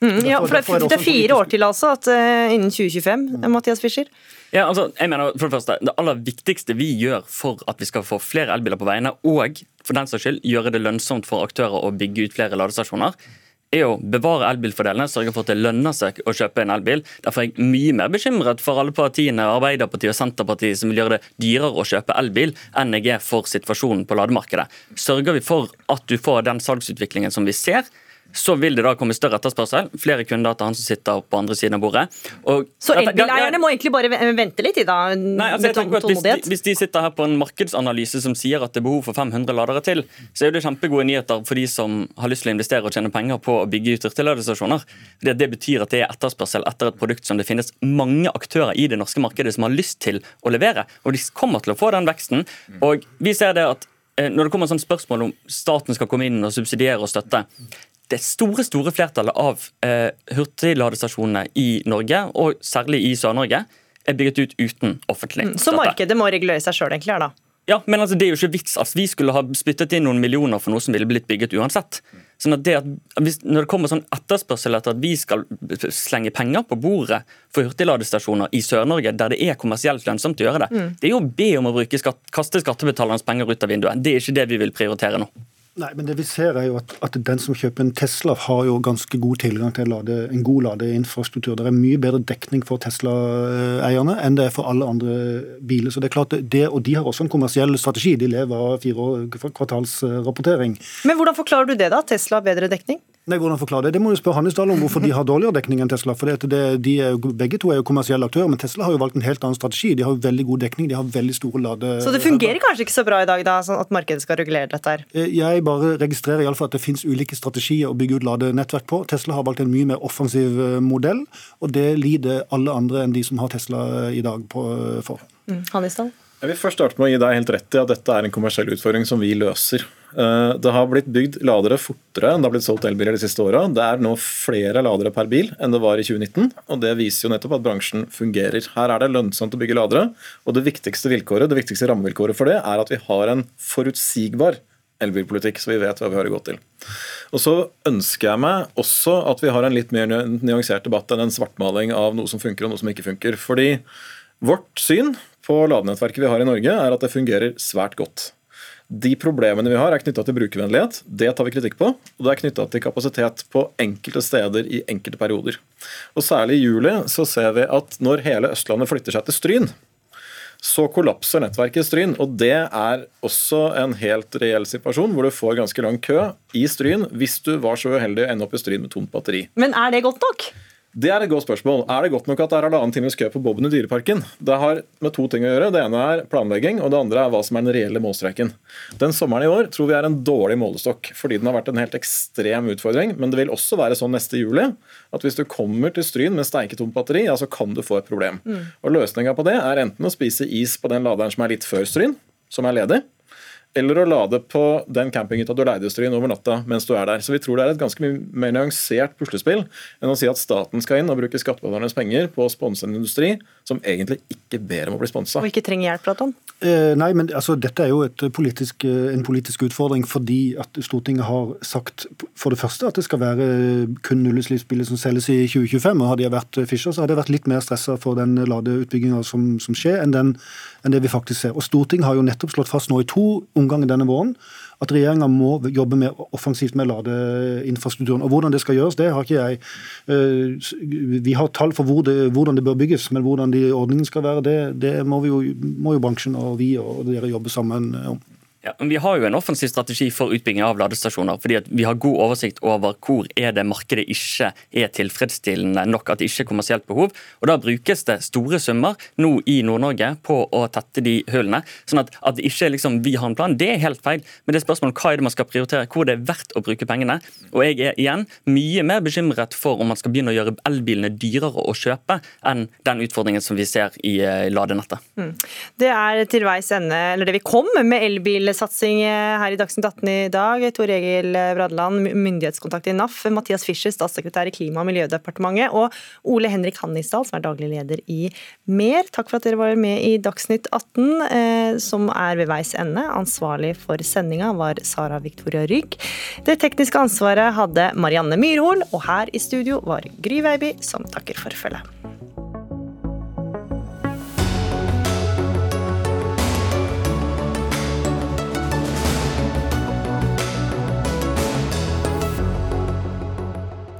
Mm, ja, for det, det, er fire år til altså, at uh, innen 2025, mm. Mathias Fischer? Ja, altså, jeg mener for Det første, det aller viktigste vi gjør for at vi skal få flere elbiler på veiene, og for den saks skyld gjøre det lønnsomt for aktører å bygge ut flere ladestasjoner, er å bevare elbilfordelene, sørge for at det lønner seg å kjøpe en elbil. Derfor er jeg mye mer bekymret for alle partiene, Arbeiderpartiet og Senterpartiet, som vil gjøre det dyrere å kjøpe elbil, enn jeg er for situasjonen på lademarkedet. Sørger vi for at du får den salgsutviklingen som vi ser, så vil det da komme større etterspørsel. Flere kunder til han som sitter på andre siden av bordet. Og så elbileierne må egentlig bare vente litt i da? Nei, altså jeg tenker at hvis de, hvis de, sitter her på en markedsanalyse som sier at det er behov for 500 ladere til, så er det kjempegode nyheter for de som har lyst til å investere og tjene penger på å bygge ut hurtigladestasjoner. Det, det betyr at det er etterspørsel etter et produkt som det finnes mange aktører i det norske markedet som har lyst til å levere. Og de kommer til å få den veksten. Og vi ser det at eh, når det kommer sånn spørsmål om staten skal komme inn og subsidiere og støtte, det store store flertallet av eh, hurtigladestasjonene i Norge, og særlig i Sør-Norge, er bygget ut uten offentlig støtte. Så markedet må regulere seg sjøl, egentlig? da? Ja, men altså, det er jo ikke vits at vi skulle ha spyttet inn noen millioner for noe som ville blitt bygget uansett. Sånn at det at hvis, Når det kommer sånn etterspørsel etter at vi skal slenge penger på bordet for hurtigladestasjoner i Sør-Norge, der det er kommersielt lønnsomt å gjøre det, mm. det er jo å be om å bruke skatt, kaste skattebetalernes penger ut av vinduet. Det er ikke det vi vil prioritere nå. Nei, men det vi ser er jo at, at, den som kjøper en Tesla, har jo ganske god tilgang til lade, en god ladeinfrastruktur. Det er mye bedre dekning for Tesla-eierne enn det er for alle andre biler. Så det er klart, det, Og de har også en kommersiell strategi. De lever av fire kvartalsrapportering. Men hvordan forklarer du det, da? Tesla har bedre dekning? Nei, hvordan forklare Det Det må du spørre Hannesdal om hvorfor de har dårligere dekning enn Tesla. for det, de er jo, Begge to er jo kommersielle aktører, men Tesla har jo valgt en helt annen strategi. De har jo veldig god dekning, de har veldig store lade... Så det fungerer kanskje ikke så bra i dag, da, sånn at markedet skal regulere dette her? Eh, jeg bare registrerer i alle fall at det finnes ulike strategier å bygge ut ladenettverk på. Tesla har valgt en mye mer offensiv eh, modell, og det lider alle andre enn de som har Tesla eh, i dag på, for. Mm. Hannesdal? Jeg vil først starte med å gi deg helt rett i at dette er en kommersiell utfordring som vi løser. Eh, det har blitt bygd ladere fortere enn det har blitt solgt elbiler de siste åra. Det er nå flere ladere per bil enn det var i 2019, og det viser jo nettopp at bransjen fungerer. Her er det lønnsomt å bygge ladere, og det viktigste vilkåret, det viktigste rammevilkåret for det er at vi har en forutsigbar elbilpolitikk, så vi vet hva vi har å til. Og Så ønsker jeg meg også at vi har en litt mer nyansert debatt enn en svartmaling av noe som funker og noe som ikke funker. Fordi vårt syn på ladenettverket vi har i Norge, er at det fungerer svært godt. De problemene vi har, er knytta til brukervennlighet. Det tar vi kritikk på. Og det er knytta til kapasitet på enkelte steder i enkelte perioder. Og Særlig i juli så ser vi at når hele Østlandet flytter seg til Stryn, så kollapser nettverket i Stryn. Og det er også en helt reell situasjon, hvor du får ganske lang kø i Stryn hvis du var så uheldig å ende opp i Stryn med tomt batteri. Men er det godt nok? Det er et godt spørsmål. Er det godt nok at det er halvannen times kø på Bobben i Dyreparken? Det har med to ting å gjøre. Det ene er planlegging, og det andre er hva som er den reelle målstreken. Den sommeren i år tror vi er en dårlig målestokk, fordi den har vært en helt ekstrem utfordring. Men det vil også være sånn neste juli at hvis du kommer til Stryn med steiketomt batteri, ja, så kan du få et problem. Mm. Og Løsninga på det er enten å spise is på den laderen som er litt før Stryn, som er ledig, eller å lade på den campinghytta du leide i Stryn over natta mens du er der. Så vi tror det er et ganske mye mer nyansert puslespill enn å si at staten skal inn og bruke skattebetalernes penger på å sponse en industri som egentlig ikke ber om å bli sponsa. Og ikke trenger hjelp, Platon? Eh, nei, men altså, dette er jo politisk, eh, en politisk utfordring fordi at Stortinget har sagt for det første at det skal være kun nullutslippsbiler som selges i 2025. og Hadde jeg vært Fischer, så hadde jeg vært litt mer stressa for den ladeutbygginga som, som skjer, enn den enn det vi faktisk ser. Og Stortinget har jo nettopp slått fast nå i to omganger denne våren at regjeringa må jobbe mer offensivt med ladeinfrastrukturen. Og Hvordan det skal gjøres, det har ikke jeg. Eh, vi har tall for hvor det, hvordan det bør bygges, men hvordan de ordningene skal være, det, det må, jo, må jo bransjen og vi og dere jobbe sammen om. Ja, vi har jo en offensiv strategi for utbygging av ladestasjoner. fordi Vi har god oversikt over hvor er det markedet ikke er tilfredsstillende nok, at det ikke er kommersielt behov. Og Da brukes det store summer nå i Nord-Norge på å tette de hullene. sånn at, at ikke liksom, vi har en plan, det er helt feil. Men det er spørsmålet hva er det man skal prioritere, hvor det er verdt å bruke pengene. Og jeg er igjen mye mer bekymret for om man skal begynne å gjøre elbilene dyrere å kjøpe enn den utfordringen som vi ser i uh, ladenettet. Mm. Det er til veis ende, eller det vi kom med elbil satsing eh, her i Dagsnytt 18 i dag. Tor Egil Bradland, myndighetskontakt i NAF. Mathias Fischer, statssekretær i Klima- og miljødepartementet. Og Ole Henrik Hannisdal, som er daglig leder i MER. Takk for at dere var med i Dagsnytt 18, eh, som er ved veis ende. Ansvarlig for sendinga var Sara Victoria Rygg. Det tekniske ansvaret hadde Marianne Myrhol, og her i studio var Gry Veiby, som takker for følget.